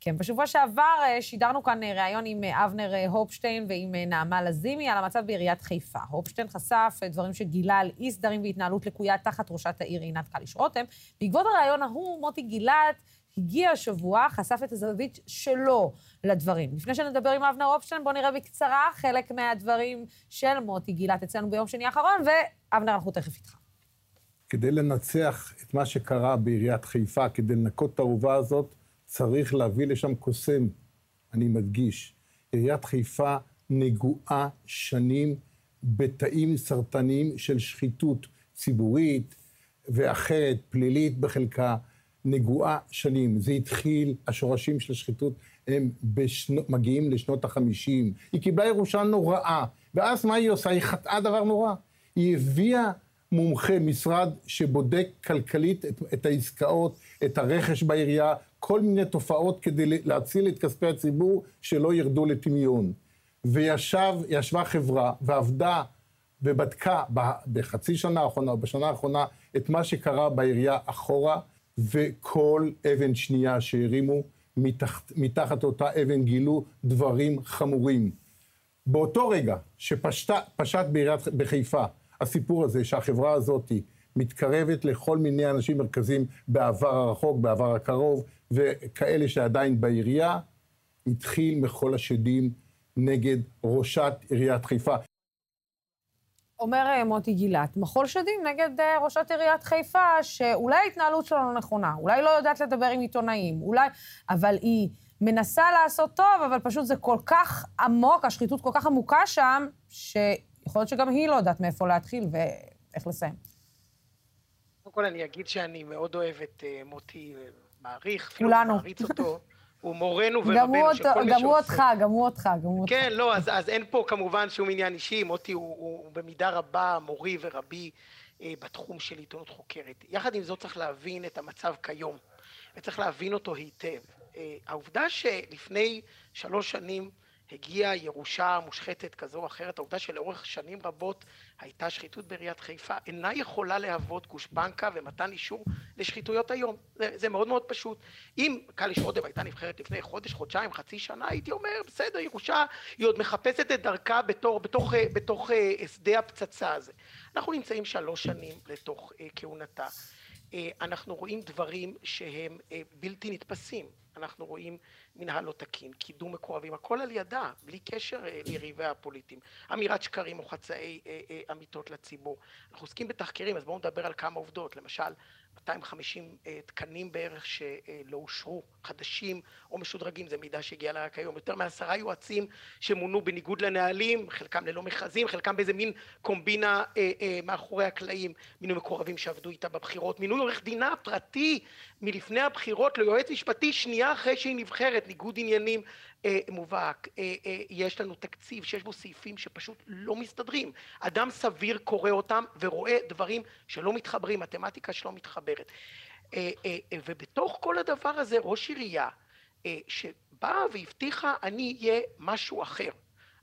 כן, בשבוע שעבר אה, שידרנו כאן אה, ראיון עם אה, אבנר הופשטיין ועם נעמה לזימי על המצב בעיריית חיפה. הופשטיין חשף דברים שגילה על אי סדרים והתנהלות לקויה תחת ראשת העיר עינת קליש רותם. בעקבות הראיון ההוא, מוטי גילת הגיע השבוע, חשף את הזווית שלו לדברים. לפני שנדבר עם אבנר הופשטיין, בואו נראה בקצרה חלק מהדברים של מוטי גילת אצלנו ביום שני האחרון, ואבנר, אנחנו תכף איתך. כדי לנצח את מה שקרה בעיריית חיפה, כדי לנקות את האהובה הזאת, צריך להביא לשם קוסם. אני מדגיש, עיריית חיפה נגועה שנים בתאים סרטניים של שחיתות ציבורית ואחרת, פלילית בחלקה, נגועה שנים. זה התחיל, השורשים של השחיתות הם בשנו, מגיעים לשנות החמישים. היא קיבלה ירושה נוראה, ואז מה היא עושה? היא חטאה דבר נורא. היא הביאה מומחה, משרד שבודק כלכלית את, את העסקאות, את הרכש בעירייה, כל מיני תופעות כדי להציל את כספי הציבור שלא ירדו לטמיון. וישבה חברה ועבדה ובדקה בחצי שנה האחרונה או בשנה האחרונה את מה שקרה בעירייה אחורה, וכל אבן שנייה שהרימו, מתחת, מתחת אותה אבן גילו דברים חמורים. באותו רגע שפשט בעיריית בחיפה הסיפור הזה שהחברה הזאת מתקרבת לכל מיני אנשים מרכזיים בעבר הרחוק, בעבר הקרוב, וכאלה שעדיין בעירייה, התחיל מחול השדים נגד ראשת עיריית חיפה. אומר אה, מוטי גילת, מחול שדים נגד אה, ראשת עיריית חיפה, שאולי ההתנהלות שלו לא נכונה, אולי לא יודעת לדבר עם עיתונאים, אולי... אבל היא מנסה לעשות טוב, אבל פשוט זה כל כך עמוק, השחיתות כל כך עמוקה שם, ש... יכול להיות שגם היא לא יודעת מאיפה להתחיל ואיך לסיים. קודם כל אני אגיד שאני מאוד אוהב את uh, מוטי, אה, מעריך, אפילו. מעריץ אותו. הוא מורנו ורבנו של כל מי שעושה. גם הוא אותך, גם הוא אותך, גם הוא אותך. כן, לא, אז, אז אין פה כמובן שום עניין אישי, מוטי הוא, הוא, הוא במידה רבה מורי ורבי אה, בתחום של עיתונות חוקרת. יחד עם זאת צריך להבין את המצב כיום, וצריך להבין אותו היטב. אה, העובדה שלפני שלוש שנים הגיעה ירושה מושחתת כזו או אחרת, העובדה שלאורך שנים רבות הייתה שחיתות בעיריית חיפה, אינה יכולה להוות גושפנקה ומתן אישור לשחיתויות היום. זה, זה מאוד מאוד פשוט. אם קליש רותם הייתה נבחרת לפני חודש, חודשיים, חצי שנה, הייתי אומר, בסדר, ירושה, היא עוד מחפשת את דרכה בתור, בתוך, בתוך, בתוך אה, שדה הפצצה הזה. אנחנו נמצאים שלוש שנים לתוך אה, כהונתה. אה, אנחנו רואים דברים שהם בלתי נתפסים. אנחנו רואים מנהל לא תקין, קידום מקורבים, הכל על ידה, בלי קשר אה, ליריביה הפוליטיים. אמירת שקרים או חצאי אה, אה, אמיתות לציבור. אנחנו עוסקים בתחקירים, אז בואו נדבר על כמה עובדות. למשל, 250 תקנים בערך שלא אושרו, חדשים או משודרגים, זה מידע שהגיע לה רק היום. יותר מעשרה יועצים שמונו בניגוד לנהלים, חלקם ללא מכרזים, חלקם באיזה מין קומבינה אה, אה, מאחורי הקלעים, מינוי מקורבים שעבדו איתה בבחירות, מינוי עורך דינה פרטי מלפני הבחירות ליועץ משפטי שנייה אחרי שהיא נבחרת, ניגוד עניינים אה, מובהק. אה, אה, יש לנו תקציב שיש בו סעיפים שפשוט לא מסתדרים. אדם סביר קורא אותם ורואה דברים שלא מתחברים, מתמטיקה שלא מתחברת. אה, אה, אה, ובתוך כל הדבר הזה ראש עירייה אה, שבאה והבטיחה אני אהיה משהו אחר.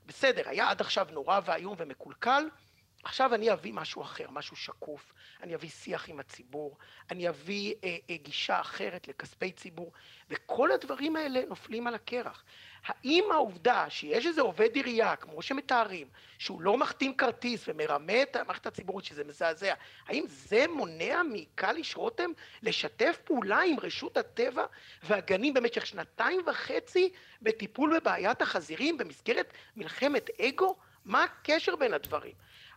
בסדר, היה עד עכשיו נורא ואיום ומקולקל, עכשיו אני אביא משהו אחר, משהו שקוף, אני אביא שיח עם הציבור, אני אביא אה, אה, גישה אחרת לכספי ציבור, וכל הדברים האלה נופלים על הקרח. האם העובדה שיש איזה עובד עירייה, כמו שמתארים, שהוא לא מחתים כרטיס ומרמה את המערכת הציבורית, שזה מזעזע, האם זה מונע מקליש רותם לשתף פעולה עם רשות הטבע והגנים במשך שנתיים וחצי בטיפול בבעיית החזירים במסגרת מלחמת אגו? מה הקשר בין הדברים?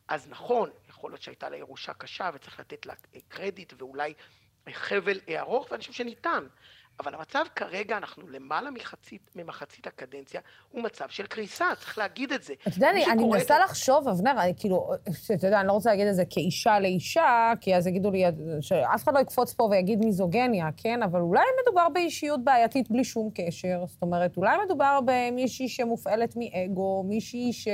אז נכון, יכול להיות שהייתה לה ירושה קשה וצריך לתת לה קרדיט ואולי חבל ארוך, ואני חושב שניתן. אבל המצב כרגע, אנחנו למעלה מחצית, ממחצית הקדנציה, הוא מצב של קריסה, צריך להגיד את זה. אתה יודע, אני, אני מנסה את... לחשוב, אבנר, אני כאילו, אתה יודע, אני לא רוצה להגיד את זה כאישה לאישה, כי אז יגידו לי, שאף אחד לא יקפוץ פה ויגיד מיזוגניה, כן? אבל אולי מדובר באישיות בעייתית בלי שום קשר. זאת אומרת, אולי מדובר במישהי שמופעלת מאגו, מישהי ש...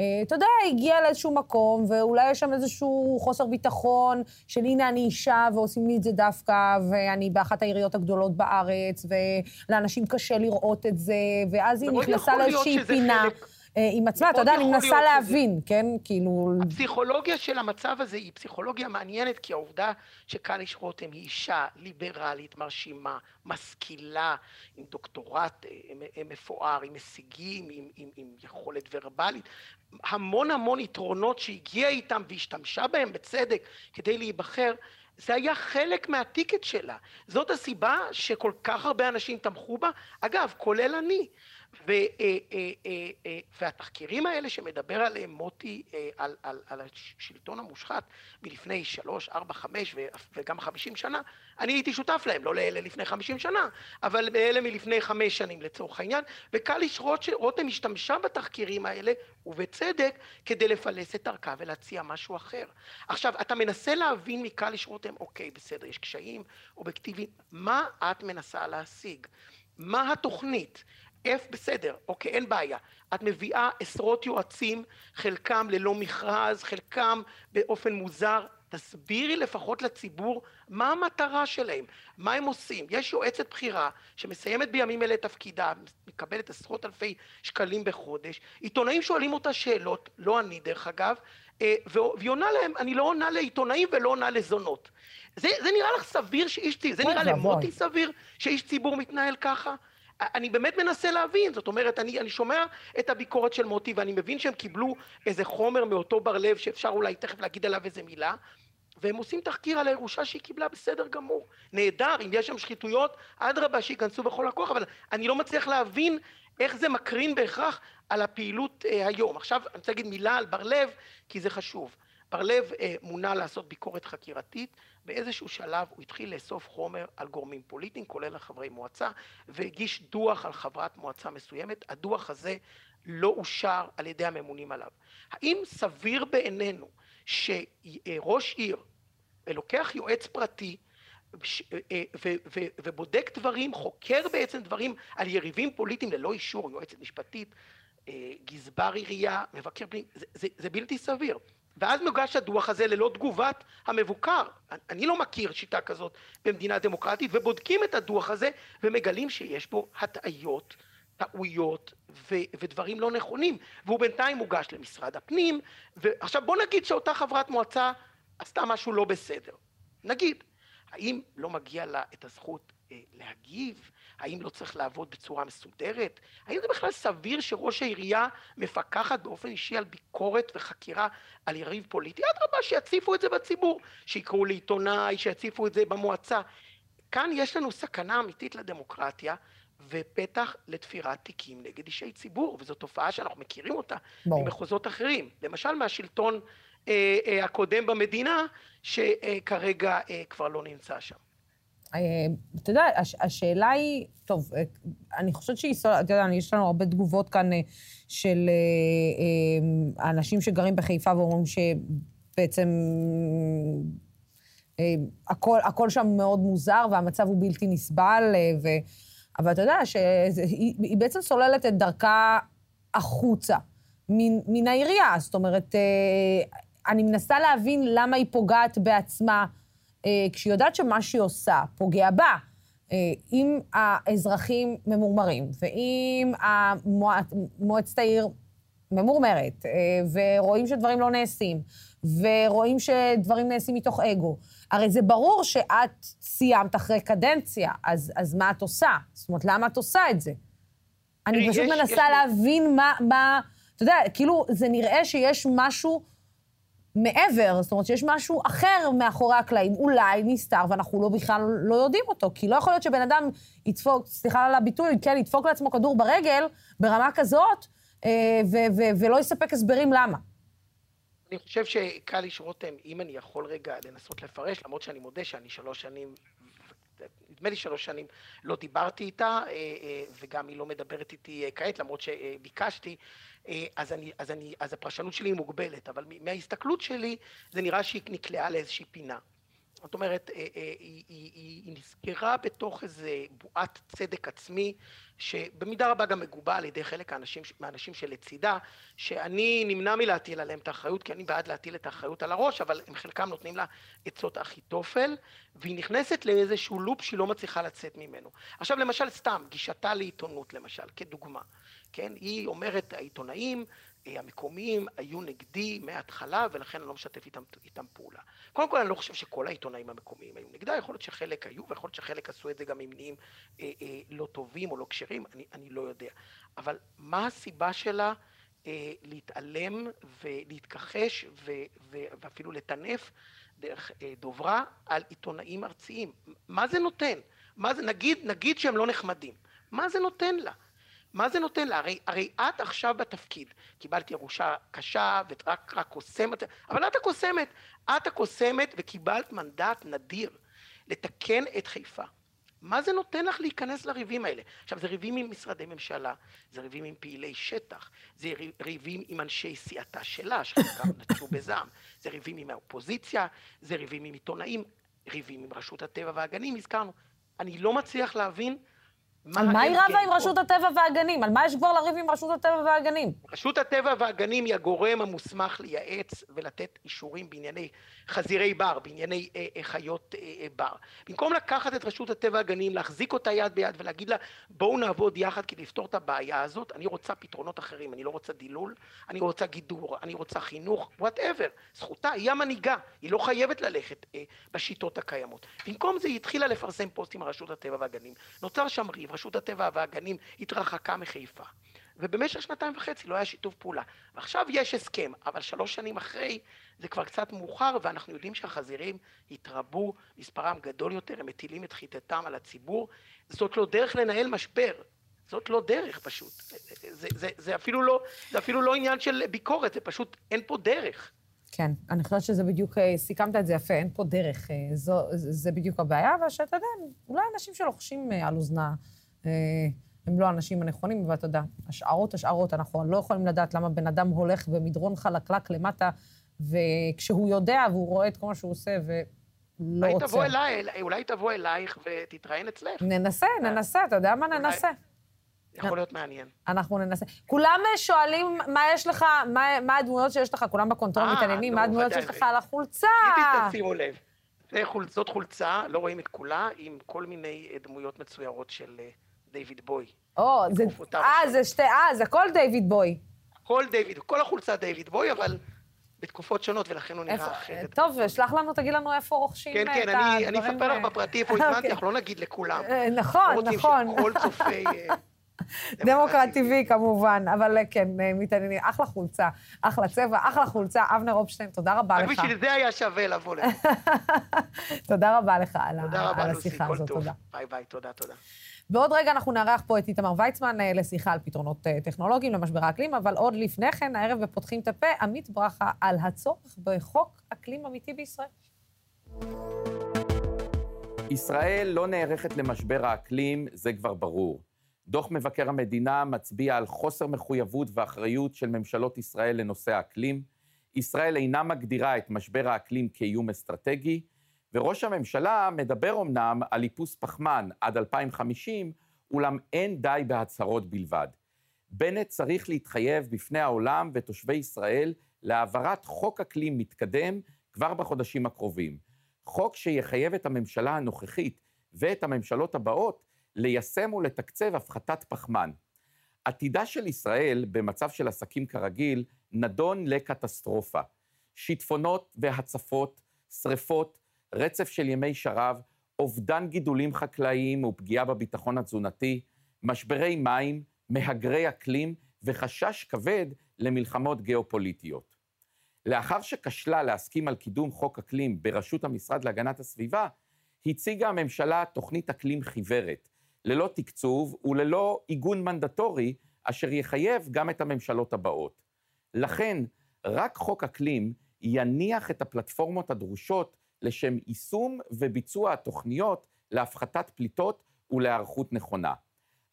אה, אתה יודע, הגיע לאיזשהו מקום, ואולי יש שם איזשהו חוסר ביטחון של הנה אני אישה ועושים לי את זה דווקא, ואני באחת העיריות הגדולות בארץ, ולאנשים קשה לראות את זה, ואז היא נכנסה לאיזושהי פינה. חלק... אה, עם עצמה, אתה יודע, אני מנסה להבין. כן? כאילו... הפסיכולוגיה של המצב הזה היא פסיכולוגיה מעניינת, כי העובדה שקליש רותם היא אישה ליברלית, מרשימה, משכילה, עם דוקטורט אה, מפואר, עם הישגים, עם, עם, עם יכולת ורבלית, המון המון יתרונות שהגיעה איתם והשתמשה בהם בצדק כדי להיבחר, זה היה חלק מהטיקט שלה. זאת הסיבה שכל כך הרבה אנשים תמכו בה, אגב, כולל אני. ו, אה, אה, אה, והתחקירים האלה שמדבר עליהם מוטי, על, על, על השלטון המושחת מלפני שלוש, ארבע, חמש וגם חמישים שנה, אני הייתי שותף להם, לא לאלה לפני חמישים שנה, אבל לאלה מלפני חמש שנים לצורך העניין, וקליש רותם השתמשה בתחקירים האלה, ובצדק, כדי לפלס את דרכה ולהציע משהו אחר. עכשיו, אתה מנסה להבין מקליש רותם, אוקיי, בסדר, יש קשיים אובייקטיביים, מה את מנסה להשיג? מה התוכנית? F בסדר, אוקיי, אין בעיה. את מביאה עשרות יועצים, חלקם ללא מכרז, חלקם באופן מוזר. תסבירי לפחות לציבור מה המטרה שלהם, מה הם עושים. יש יועצת בכירה שמסיימת בימים אלה את תפקידה, מקבלת עשרות אלפי שקלים בחודש, עיתונאים שואלים אותה שאלות, לא אני דרך אגב, אה, והיא עונה להם, אני לא עונה לעיתונאים ולא עונה לזונות. זה, זה נראה לך סביר שאיש, ציבור, זה נראה למוטי סביר שאיש ציבור מתנהל ככה? אני באמת מנסה להבין, זאת אומרת, אני, אני שומע את הביקורת של מוטי ואני מבין שהם קיבלו איזה חומר מאותו בר לב שאפשר אולי תכף להגיד עליו איזה מילה, והם עושים תחקיר על הירושה שהיא קיבלה בסדר גמור, נהדר, אם יש שם שחיתויות, אדרבה שייכנסו בכל הכוח, אבל אני לא מצליח להבין איך זה מקרין בהכרח על הפעילות אה, היום. עכשיו אני רוצה להגיד מילה על בר לב, כי זה חשוב. בר לב אה, מונה לעשות ביקורת חקירתית, באיזשהו שלב הוא התחיל לאסוף חומר על גורמים פוליטיים, כולל על חברי מועצה, והגיש דוח על חברת מועצה מסוימת. הדוח הזה לא אושר על ידי הממונים עליו. האם סביר בעינינו שראש עיר לוקח יועץ פרטי אה, ובודק דברים, חוקר בעצם דברים על יריבים פוליטיים ללא אישור, יועצת משפטית, אה, גזבר עירייה, מבקר פנים, זה, זה, זה בלתי סביר. ואז מוגש הדוח הזה ללא תגובת המבוקר. אני לא מכיר שיטה כזאת במדינה דמוקרטית, ובודקים את הדוח הזה ומגלים שיש בו הטעיות, טעויות ו- ודברים לא נכונים, והוא בינתיים מוגש למשרד הפנים, ועכשיו בוא נגיד שאותה חברת מועצה עשתה משהו לא בסדר. נגיד, האם לא מגיע לה את הזכות אה, להגיב? האם לא צריך לעבוד בצורה מסודרת? האם זה בכלל סביר שראש העירייה מפקחת באופן אישי על ביקורת וחקירה על יריב פוליטי? אדרבה, שיציפו את זה בציבור, שיקראו לעיתונאי, שיציפו את זה במועצה. כאן יש לנו סכנה אמיתית לדמוקרטיה, ופתח לתפירת תיקים נגד אישי ציבור, וזו תופעה שאנחנו מכירים אותה ברור. ממחוזות אחרים. למשל מהשלטון אה, אה, הקודם במדינה, שכרגע אה, כבר לא נמצא שם. אה, אתה יודע, הש, השאלה היא, טוב, אה, אני חושבת שהיא, אתה יודע, יש לנו הרבה תגובות כאן אה, של אנשים שגרים בחיפה ואומרים שבעצם הכל, הכל שם מאוד מוזר והמצב הוא בלתי נסבל, ו... אבל אתה יודע שהיא היא בעצם סוללת את דרכה החוצה מן, מן העירייה. זאת אומרת, אני מנסה להבין למה היא פוגעת בעצמה. אה, כשהיא יודעת שמה שהיא עושה פוגע בה. אה, אם האזרחים ממורמרים, ואם מועצת העיר ממורמרת, אה, ורואים שדברים לא נעשים, ורואים שדברים נעשים מתוך אגו, הרי זה ברור שאת סיימת אחרי קדנציה, אז, אז מה את עושה? זאת אומרת, למה את עושה את זה? אני פשוט יש- מנסה יש- להבין מה, מה... אתה יודע, כאילו, זה נראה שיש משהו מעבר, זאת אומרת שיש משהו אחר מאחורי הקלעים, אולי נסתר, ואנחנו לא בכלל לא יודעים אותו, כי לא יכול להיות שבן אדם ידפוק, סליחה על הביטוי, כן, ידפוק לעצמו כדור ברגל ברמה כזאת, אה, ו- ו- ולא יספק הסברים למה. אני חושב שקל רותם, אם אני יכול רגע לנסות לפרש, למרות שאני מודה שאני שלוש שנים, נדמה לי שלוש שנים, לא דיברתי איתה, אה, אה, וגם היא לא מדברת איתי אה, כעת, למרות שביקשתי, אז, אני, אז, אני, אז הפרשנות שלי היא מוגבלת, אבל מההסתכלות שלי, זה נראה שהיא נקלעה לאיזושהי פינה. זאת אומרת, היא, היא, היא, היא נסגרה בתוך איזה בועת צדק עצמי, שבמידה רבה גם מגובה על ידי חלק האנשים, מהאנשים שלצידה, שאני נמנע מלהטיל עליהם את האחריות, כי אני בעד להטיל את האחריות על הראש, אבל הם חלקם נותנים לה עצות אחיתופל, והיא נכנסת לאיזשהו לופ שהיא לא מצליחה לצאת ממנו. עכשיו למשל סתם, גישתה לעיתונות למשל, כדוגמה, כן? היא אומרת, העיתונאים המקומיים היו נגדי מההתחלה, ולכן אני לא משתף איתם, איתם פעולה. קודם כל, אני לא חושב שכל העיתונאים המקומיים היו נגדה, יכול להיות שחלק היו, ויכול להיות שחלק עשו את זה גם ממניעים אה, אה, לא טובים או לא כשרים, אני, אני לא יודע. אבל מה הסיבה שלה אה, להתעלם ולהתכחש ו, ו, ואפילו לטנף דרך אה, דוברה על עיתונאים ארציים? מה זה נותן? מה זה, נגיד, נגיד שהם לא נחמדים, מה זה נותן לה? מה זה נותן לה? הרי, הרי את עכשיו בתפקיד, קיבלת ירושה קשה ורק רק קוסמת, אבל את הקוסמת, את הקוסמת וקיבלת מנדט נדיר לתקן את חיפה. מה זה נותן לך להיכנס לריבים האלה? עכשיו, זה ריבים עם משרדי ממשלה, זה ריבים עם פעילי שטח, זה ריב- ריבים עם אנשי סיעתה שלה, שחלקם נטשו בזעם, זה ריבים עם האופוזיציה, זה ריבים עם עיתונאים, ריבים עם רשות הטבע והגנים, הזכרנו. אני לא מצליח להבין על מה היא רבה עם פה. רשות הטבע והגנים? על מה יש כבר לריב עם רשות הטבע והגנים? רשות הטבע והגנים היא הגורם המוסמך לייעץ ולתת אישורים בענייני חזירי בר, בענייני אה, אה, חיות אה, אה, בר. במקום לקחת את רשות הטבע והגנים, להחזיק אותה יד ביד ולהגיד לה בואו נעבוד יחד כדי לפתור את הבעיה הזאת, אני רוצה פתרונות אחרים, אני לא רוצה דילול, אני רוצה גידור, אני רוצה חינוך, whatever. זכותה, היא המנהיגה, היא לא חייבת ללכת אה, בשיטות הקיימות. במקום זה היא התחילה לפרסם פוסטים על רשות הטבע והגנים. נוצר שם ריב, רשות הטבע והגנים התרחקה מחיפה. ובמשך שנתיים וחצי לא היה שיתוף פעולה. ועכשיו יש הסכם, אבל שלוש שנים אחרי זה כבר קצת מאוחר, ואנחנו יודעים שהחזירים התרבו, מספרם גדול יותר, הם מטילים את חיטתם על הציבור. זאת לא דרך לנהל משבר. זאת לא דרך פשוט. זה, זה, זה, אפילו לא, זה אפילו לא עניין של ביקורת, זה פשוט, אין פה דרך. כן, אני חושבת שזה בדיוק, אה, סיכמת את זה יפה, אין פה דרך. אה, זו, זה זה בדיוק הבעיה, ושאתה יודע, אולי אנשים שלוחשים אה, על אוזנה, הם לא האנשים הנכונים, אבל אתה יודע, השערות, השערות, אנחנו לא יכולים לדעת למה בן אדם הולך במדרון חלקלק למטה, וכשהוא יודע והוא רואה את כל מה שהוא עושה ולא אולי רוצה. תבוא אליי, אולי תבוא אלייך ותתראיין אצלך. ננסה, ננסה, אתה יודע מה? ננסה. יכול להיות מעניין. אנחנו ננסה. כולם אה, שואלים מה יש לך, מה, מה הדמויות שיש לך, כולם ב control אה, מתעניינים, מה הדמויות. שיש לך על החולצה. תשימו לב. זאת חולצה, לא רואים את כולה, עם כל מיני אה, דמויות מצוירות של אה, דיוויד בוי. או, זה, אה, זה שתי, אה, זה כל דיוויד בוי. כל דיוויד, כל החולצה דיוויד בוי, אבל בתקופות שונות, ולכן הוא נראה אחרת. טוב, שלח לנו, תגיד לנו איפה רוכשים כן, אה, כן, את אני אני הדברים, אספר לך בפרטי איפה הזמנתי, אוקיי. אנחנו לא נגיד לכולם. אה, נכון, רוצים נכון. שכל צופי... אה, דמוקרט TV כמובן, אבל אה, כן, מתעניינים. אחלה חולצה, אחלה צבע, אחלה חולצה. אבנר אופשטיין, תודה רבה רק לך. בשביל זה היה שווה לבוא לפה. תודה רבה לך על השיחה הזאת. תודה. ביי ביי, תודה, תודה. בעוד רגע אנחנו נארח פה את איתמר ויצמן אה, לשיחה על פתרונות אה, טכנולוגיים למשבר האקלים, אבל עוד לפני כן, הערב בפותחים את הפה, עמית ברכה על הצורך בחוק אקלים אמיתי בישראל. ישראל לא נערכת למשבר האקלים, זה כבר ברור. דוח מבקר המדינה מצביע על חוסר מחויבות ואחריות של ממשלות ישראל לנושא האקלים. ישראל אינה מגדירה את משבר האקלים כאיום אסטרטגי, וראש הממשלה מדבר אמנם על איפוס פחמן עד 2050, אולם אין די בהצהרות בלבד. בנט צריך להתחייב בפני העולם ותושבי ישראל להעברת חוק אקלים מתקדם כבר בחודשים הקרובים. חוק שיחייב את הממשלה הנוכחית ואת הממשלות הבאות ליישם ולתקצב הפחתת פחמן. עתידה של ישראל במצב של עסקים כרגיל נדון לקטסטרופה. שיטפונות והצפות, שריפות, רצף של ימי שרב, אובדן גידולים חקלאיים ופגיעה בביטחון התזונתי, משברי מים, מהגרי אקלים וחשש כבד למלחמות גיאופוליטיות. לאחר שכשלה להסכים על קידום חוק אקלים בראשות המשרד להגנת הסביבה, הציגה הממשלה תוכנית אקלים חיוורת, ללא תקצוב וללא עיגון מנדטורי, אשר יחייב גם את הממשלות הבאות. לכן, רק חוק אקלים יניח את הפלטפורמות הדרושות לשם יישום וביצוע התוכניות להפחתת פליטות ולהיערכות נכונה.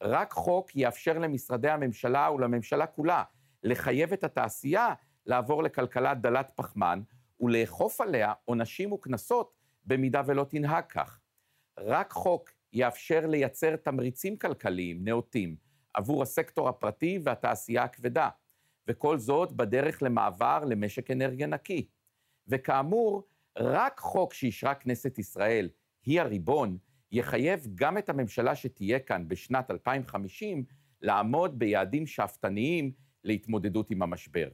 רק חוק יאפשר למשרדי הממשלה ולממשלה כולה לחייב את התעשייה לעבור לכלכלה דלת פחמן ולאכוף עליה עונשים וקנסות במידה ולא תנהג כך. רק חוק יאפשר לייצר תמריצים כלכליים נאותים עבור הסקטור הפרטי והתעשייה הכבדה, וכל זאת בדרך למעבר למשק אנרגיה נקי. וכאמור, רק חוק שאישרה כנסת ישראל, היא הריבון, יחייב גם את הממשלה שתהיה כאן בשנת 2050 לעמוד ביעדים שאפתניים להתמודדות עם המשבר.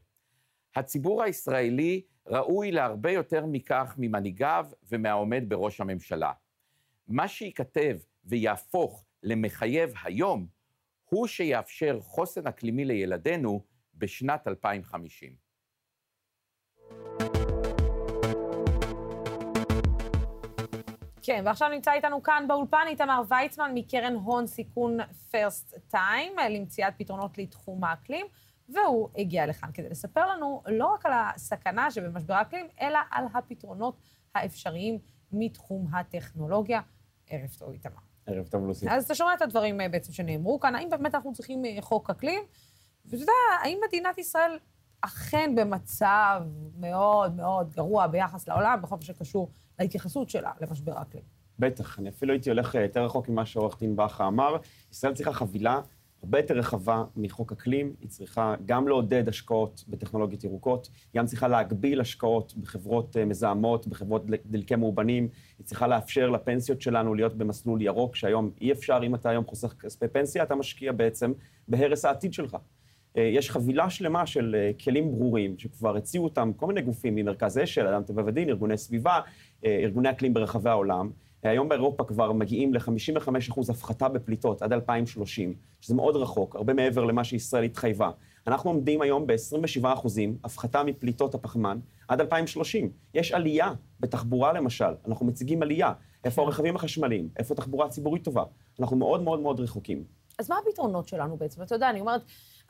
הציבור הישראלי ראוי להרבה יותר מכך ממנהיגיו ומהעומד בראש הממשלה. מה שייכתב ויהפוך למחייב היום, הוא שיאפשר חוסן אקלימי לילדינו בשנת 2050. כן, ועכשיו נמצא איתנו כאן באולפן איתמר ויצמן מקרן הון סיכון First Time למציאת פתרונות לתחום האקלים, והוא הגיע לכאן כדי לספר לנו לא רק על הסכנה שבמשבר האקלים, אלא על הפתרונות האפשריים מתחום הטכנולוגיה. ערב טוב, איתמר. ערב טוב, לוסי. אז אתה שומע את הדברים אה, בעצם שנאמרו כאן, האם באמת אנחנו צריכים אה, חוק אקלים? ואתה יודע, האם מדינת ישראל אכן במצב מאוד מאוד גרוע ביחס לעולם, בכל מה שקשור להתייחסות שלה למשבר האקלים? בטח, אני אפילו הייתי הולך אה, יותר רחוק ממה שעורך דין בכר אמר. ישראל צריכה חבילה הרבה יותר רחבה מחוק אקלים, היא צריכה גם לעודד השקעות בטכנולוגיות ירוקות, גם צריכה להגביל השקעות בחברות אה, מזהמות, בחברות דלקי מאובנים, היא צריכה לאפשר לפנסיות שלנו להיות במסלול ירוק, שהיום אי אפשר, אם אתה היום חוסך כספי פנסיה, אתה משקיע בעצם בהרס העתיד שלך. אה, יש חבילה שלמה של אה, כלים ברורים, שכבר הציעו אותם כל מיני גופים ממרכז אשל, אדם טבע ודין, ארגוני סביבה, ארגוני אקלים ברחבי העולם. היום באירופה כבר מגיעים ל-55% הפחתה בפליטות עד 2030, שזה מאוד רחוק, הרבה מעבר למה שישראל התחייבה. אנחנו עומדים היום ב-27% הפחתה מפליטות הפחמן עד 2030. יש עלייה בתחבורה למשל, אנחנו מציגים עלייה. איפה הרכבים החשמליים? איפה תחבורה ציבורית טובה? אנחנו מאוד מאוד מאוד רחוקים. אז מה הפתרונות שלנו בעצם? אתה יודע, אני אומרת,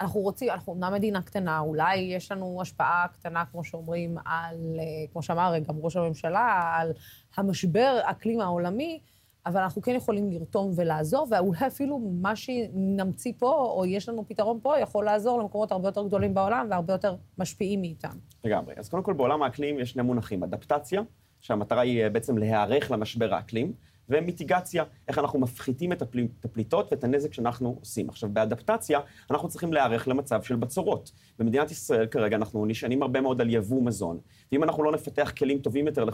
אנחנו רוצים, אנחנו אומנם מדינה קטנה, אולי יש לנו השפעה קטנה, כמו שאומרים, על, אה, כמו שאמר גם ראש הממשלה, על המשבר אקלים העולמי, אבל אנחנו כן יכולים לרתום ולעזור, ואולי אפילו מה שנמציא פה, או יש לנו פתרון פה, יכול לעזור למקומות הרבה יותר גדולים בעולם והרבה יותר משפיעים מאיתם. לגמרי. אז קודם כל, בעולם האקלים יש שני מונחים, אדפטציה, שהמטרה היא אה, בעצם להיערך למשבר האקלים, ומיטיגציה, איך אנחנו מפחיתים את הפליטות ואת הנזק שאנחנו עושים. עכשיו, באדפטציה, אנחנו צריכים להיערך למצב של בצורות. במדינת ישראל כרגע אנחנו נשענים הרבה מאוד על יבוא מזון, ואם אנחנו לא נפתח כלים טובים יותר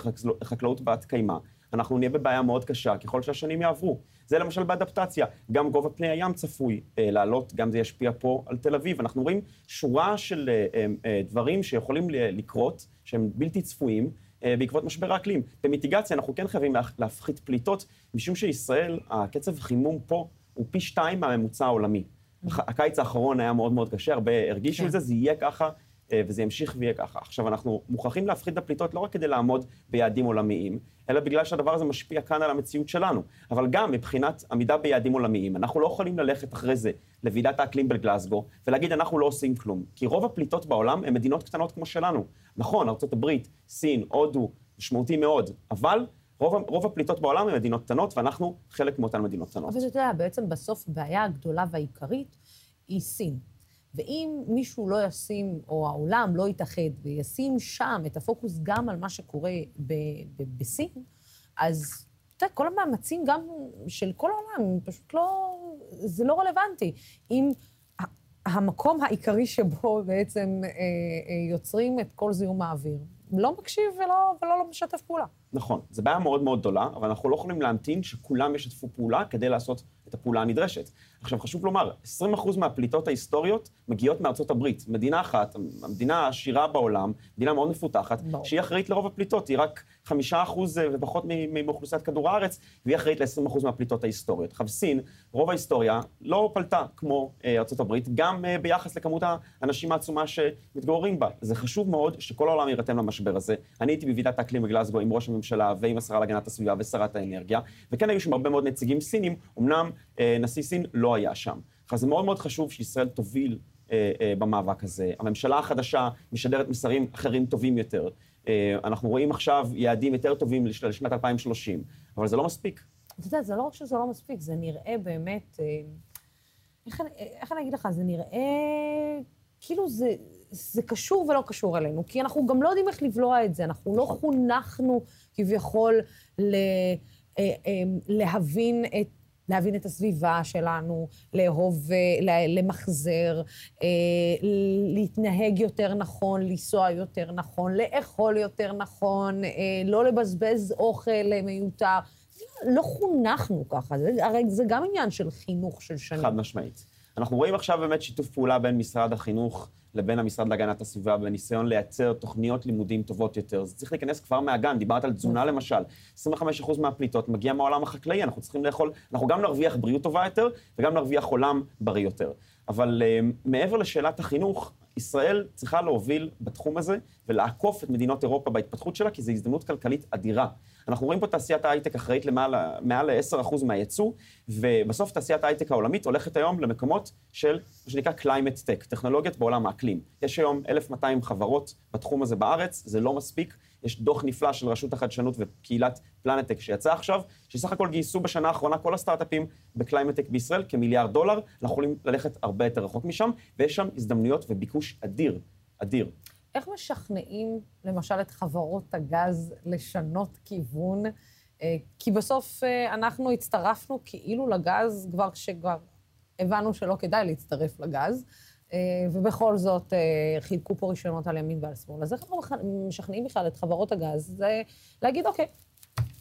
לחקלאות בת קיימא, אנחנו נהיה בבעיה מאוד קשה ככל שהשנים יעברו. זה למשל באדפטציה. גם גובה פני הים צפוי אה, לעלות, גם זה ישפיע פה על תל אביב. אנחנו רואים שורה של אה, אה, דברים שיכולים לקרות, שהם בלתי צפויים, בעקבות משבר האקלים. במיטיגציה אנחנו כן חייבים להפחית פליטות, משום שישראל, הקצב חימום פה הוא פי שתיים מהממוצע העולמי. הקיץ האחרון היה מאוד מאוד קשה, הרבה הרגישו כן. את זה, זה יהיה ככה אה, וזה ימשיך ויהיה ככה. עכשיו, אנחנו מוכרחים להפחית את הפליטות לא רק כדי לעמוד ביעדים עולמיים, אלא בגלל שהדבר הזה משפיע כאן על המציאות שלנו. אבל גם מבחינת עמידה ביעדים עולמיים, אנחנו לא יכולים ללכת אחרי זה לוועידת האקלים בגלסגו ולהגיד אנחנו לא עושים כלום. כי רוב הפליטות בעולם הן מדינות קטנות כמו שלנו. נכון, ארה"ב, סין, הודו, משמעותי מאוד, אבל רוב, רוב הפליטות בעולם הן מדינות קטנות, ואנחנו חלק מאותן מדינות קטנות. אבל אתה יודע, בעצם בסוף הבעיה הגדולה והעיקרית היא סין. ואם מישהו לא ישים, או העולם לא יתאחד וישים שם את הפוקוס גם על מה שקורה בסין, אז אתה יודע, כל המאמצים גם של כל העולם, פשוט לא... זה לא רלוונטי. אם המקום העיקרי שבו בעצם אה, אה, יוצרים את כל זיהום האוויר, לא מקשיב ולא, ולא לא משתף פעולה. נכון, זו בעיה מאוד מאוד גדולה, אבל אנחנו לא יכולים להמתין שכולם ישתפו פעולה כדי לעשות את הפעולה הנדרשת. עכשיו, חשוב לומר, 20% מהפליטות ההיסטוריות מגיעות מארצות הברית. מדינה אחת, המדינה העשירה בעולם, מדינה מאוד מפותחת, ברור. שהיא אחראית לרוב הפליטות, היא רק 5% ופחות מ- מאוכלוסיית כדור הארץ, והיא אחראית ל-20% מהפליטות ההיסטוריות. עכשיו, סין, רוב ההיסטוריה לא פלטה כמו אה, הברית, גם אה, ביחס לכמות האנשים העצומה שמתגוררים בה. זה חשוב מאוד שכל העולם יירתם למשבר הזה. אני הייתי בוועידת האקלים בגלסגו עם ראש הממשלה ועם השרה להגנת הסביבה ושרת האנרגיה, וכן היו שם הרבה מאוד נציגים סינים, אמנם אה, נשיא סין לא היה שם. עכשיו, זה מאוד מאוד חשוב שישראל תוביל אה, אה, במאבק הזה. הממשלה החדשה משדרת מסרים אחרים טובים יותר. אה, אנחנו רואים עכשיו יעדים יותר טובים לש- לשנת 2030, אבל זה לא מספיק. אתה יודע, זה לא רק שזה לא מספיק, זה נראה באמת... אה, איך, אני- איך אני אגיד לך? זה נראה כאילו זה, זה קשור ולא קשור אלינו, כי אנחנו גם לא יודעים איך לבלוע את זה, אנחנו לא חונכנו כביכול ל, אה, אה, להבין את... להבין את הסביבה שלנו, לאהוב, אה, למחזר, אה, להתנהג יותר נכון, לנסוע יותר נכון, לאכול יותר נכון, אה, לא לבזבז אוכל מיותר. לא חונכנו ככה, זה, הרי זה גם עניין של חינוך של שנים. חד משמעית. אנחנו רואים עכשיו באמת שיתוף פעולה בין משרד החינוך לבין המשרד להגנת הסביבה, בניסיון לייצר תוכניות לימודים טובות יותר. זה צריך להיכנס כבר מהגן, דיברת על תזונה למשל. 25% מהפליטות מגיע מהעולם החקלאי, אנחנו צריכים לאכול, אנחנו גם נרוויח בריאות טובה יותר, וגם נרוויח עולם בריא יותר. אבל uh, מעבר לשאלת החינוך, ישראל צריכה להוביל בתחום הזה ולעקוף את מדינות אירופה בהתפתחות שלה, כי זו הזדמנות כלכלית אדירה. אנחנו רואים פה תעשיית ההייטק אחראית למעל מעל ל-10% מהייצוא, ובסוף תעשיית ההייטק העולמית הולכת היום למקומות של מה שנקרא climate tech, טכנולוגיות בעולם האקלים. יש היום 1,200 חברות בתחום הזה בארץ, זה לא מספיק. יש דוח נפלא של רשות החדשנות וקהילת פלנטק שיצא עכשיו, שסך הכל גייסו בשנה האחרונה כל הסטארט-אפים ב climate tech בישראל כמיליארד דולר. אנחנו יכולים ללכת הרבה יותר רחוק משם, ויש שם הזדמנויות וביקוש אדיר, אדיר. איך משכנעים, למשל, את חברות הגז לשנות כיוון? אה, כי בסוף אה, אנחנו הצטרפנו כאילו לגז כבר כשכבר הבנו שלא כדאי להצטרף לגז, ובכל זאת אה, חילקו פה רישיונות על ימין ועל שמאל. אז איך אנחנו משכנעים בכלל את חברות הגז? זה להגיד, אוקיי,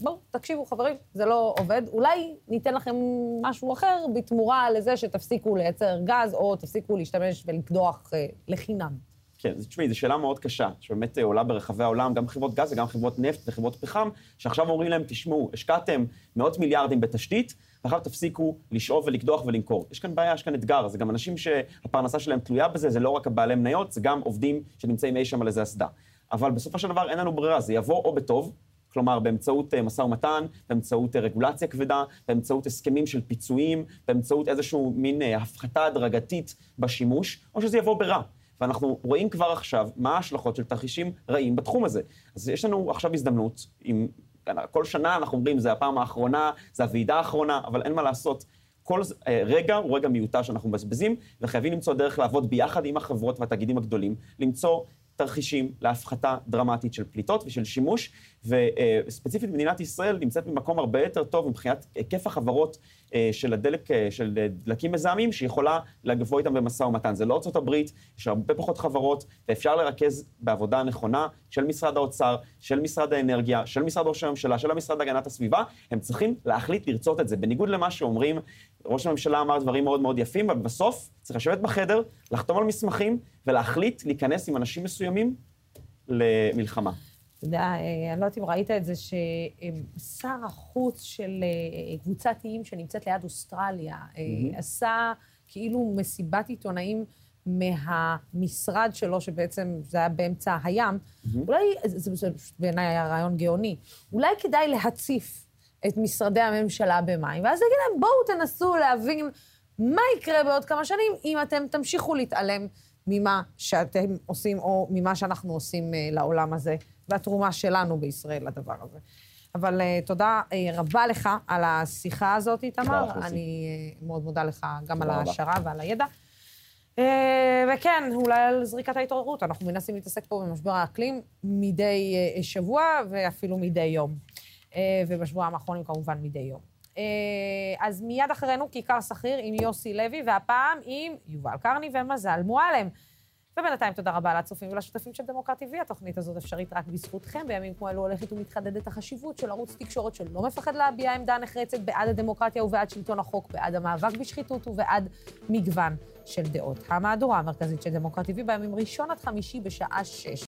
בואו, תקשיבו, חברים, זה לא עובד. אולי ניתן לכם משהו אחר בתמורה לזה שתפסיקו לייצר גז, או תפסיקו להשתמש ולקדוח אה, לחינם. כן, תשמעי, זו שאלה מאוד קשה, שבאמת אה, עולה ברחבי העולם, גם חברות גז וגם חברות נפט וחברות פחם, שעכשיו אומרים להם, תשמעו, השקעתם מאות מיליארדים בתשתית, ועכשיו תפסיקו לשאוב ולקדוח ולמכור. יש כאן בעיה, יש כאן אתגר, זה גם אנשים שהפרנסה שלהם תלויה בזה, זה לא רק הבעלי מניות, זה גם עובדים שנמצאים אי שם על איזה אסדה. אבל בסופו של דבר אין לנו ברירה, זה יבוא או בטוב, כלומר באמצעות אה, משא ומתן, באמצעות אה, רגולציה כבדה, באמצעות הסכמים של פיצויים, באמצעות איזשהו מין אה, הפחתה הדרגתית בשימוש, או שזה יבוא ברע. ואנחנו רואים כבר עכשיו מה ההשלכות של תרחישים רעים בתחום הזה. אז יש לנו עכשיו הזדמנות, עם, כל שנה אנחנו אומרים, זה הפעם האחרונה, זה הוועידה האחרונה, אבל אין מה לעשות. כל אה, רגע הוא רגע מיותר שאנחנו מבזבזים, וחייבים למצוא דרך לעבוד ביחד עם החברות והתאגידים הגדולים, למצוא תרחישים להפחתה דרמטית של פליטות ושל שימוש, וספציפית מדינת ישראל נמצאת במקום הרבה יותר טוב מבחינת היקף החברות אה, של הדלק, אה, של דלקים מזהמים, שיכולה לבוא איתם במשא ומתן. זה לא ארצות הברית, יש הרבה פחות חברות, ואפשר לרכז בעבודה נכונה של משרד האוצר, של משרד האנרגיה, של משרד ראש הממשלה, של המשרד להגנת הסביבה, הם צריכים להחליט לרצות את זה. בניגוד למה שאומרים, ראש הממשלה אמר דברים מאוד מאוד יפים, אבל בסוף צריך לשבת בחדר, לחתום על מסמכים ולהחליט להיכנס עם אנשים מסוימים למלחמה. אתה יודע, אה, אני לא יודעת אם ראית את זה, ששר החוץ של אה, קבוצת איים שנמצאת ליד אוסטרליה, מהמם. עשה כאילו מסיבת עיתונאים מהמשרד שלו, שבעצם זה היה באמצע הים, אולי, זה, זה בעיניי היה רעיון גאוני, אולי כדאי להציף את משרדי הממשלה במים, ואז להגיד להם, בואו תנסו להבין מה יקרה בעוד כמה שנים אם אתם תמשיכו להתעלם ממה שאתם עושים, או ממה שאנחנו עושים אה, לעולם הזה, והתרומה שלנו בישראל לדבר הזה. אבל uh, תודה uh, רבה לך על השיחה הזאת, איתמר. אני uh, מאוד מודה לך גם על ההשערה ועל הידע. Uh, וכן, אולי על זריקת ההתעוררות. אנחנו מנסים להתעסק פה במשבר האקלים מדי uh, שבוע ואפילו מדי יום. Uh, ובשבועיים האחרונים כמובן מדי יום. Uh, אז מיד אחרינו כיכר שכיר עם יוסי לוי, והפעם עם יובל קרני ומזל מועלם. ובינתיים תודה רבה לצופים ולשותפים של דמוקרט TV. התוכנית הזאת אפשרית רק בזכותכם. בימים כמו אלו הולכת ומתחדדת החשיבות של ערוץ תקשורת שלא מפחד להביע עמדה נחרצת בעד הדמוקרטיה ובעד שלטון החוק, בעד המאבק בשחיתות ובעד מגוון של דעות. המהדורה המרכזית של דמוקרט TV בימים ראשון עד חמישי בשעה שש.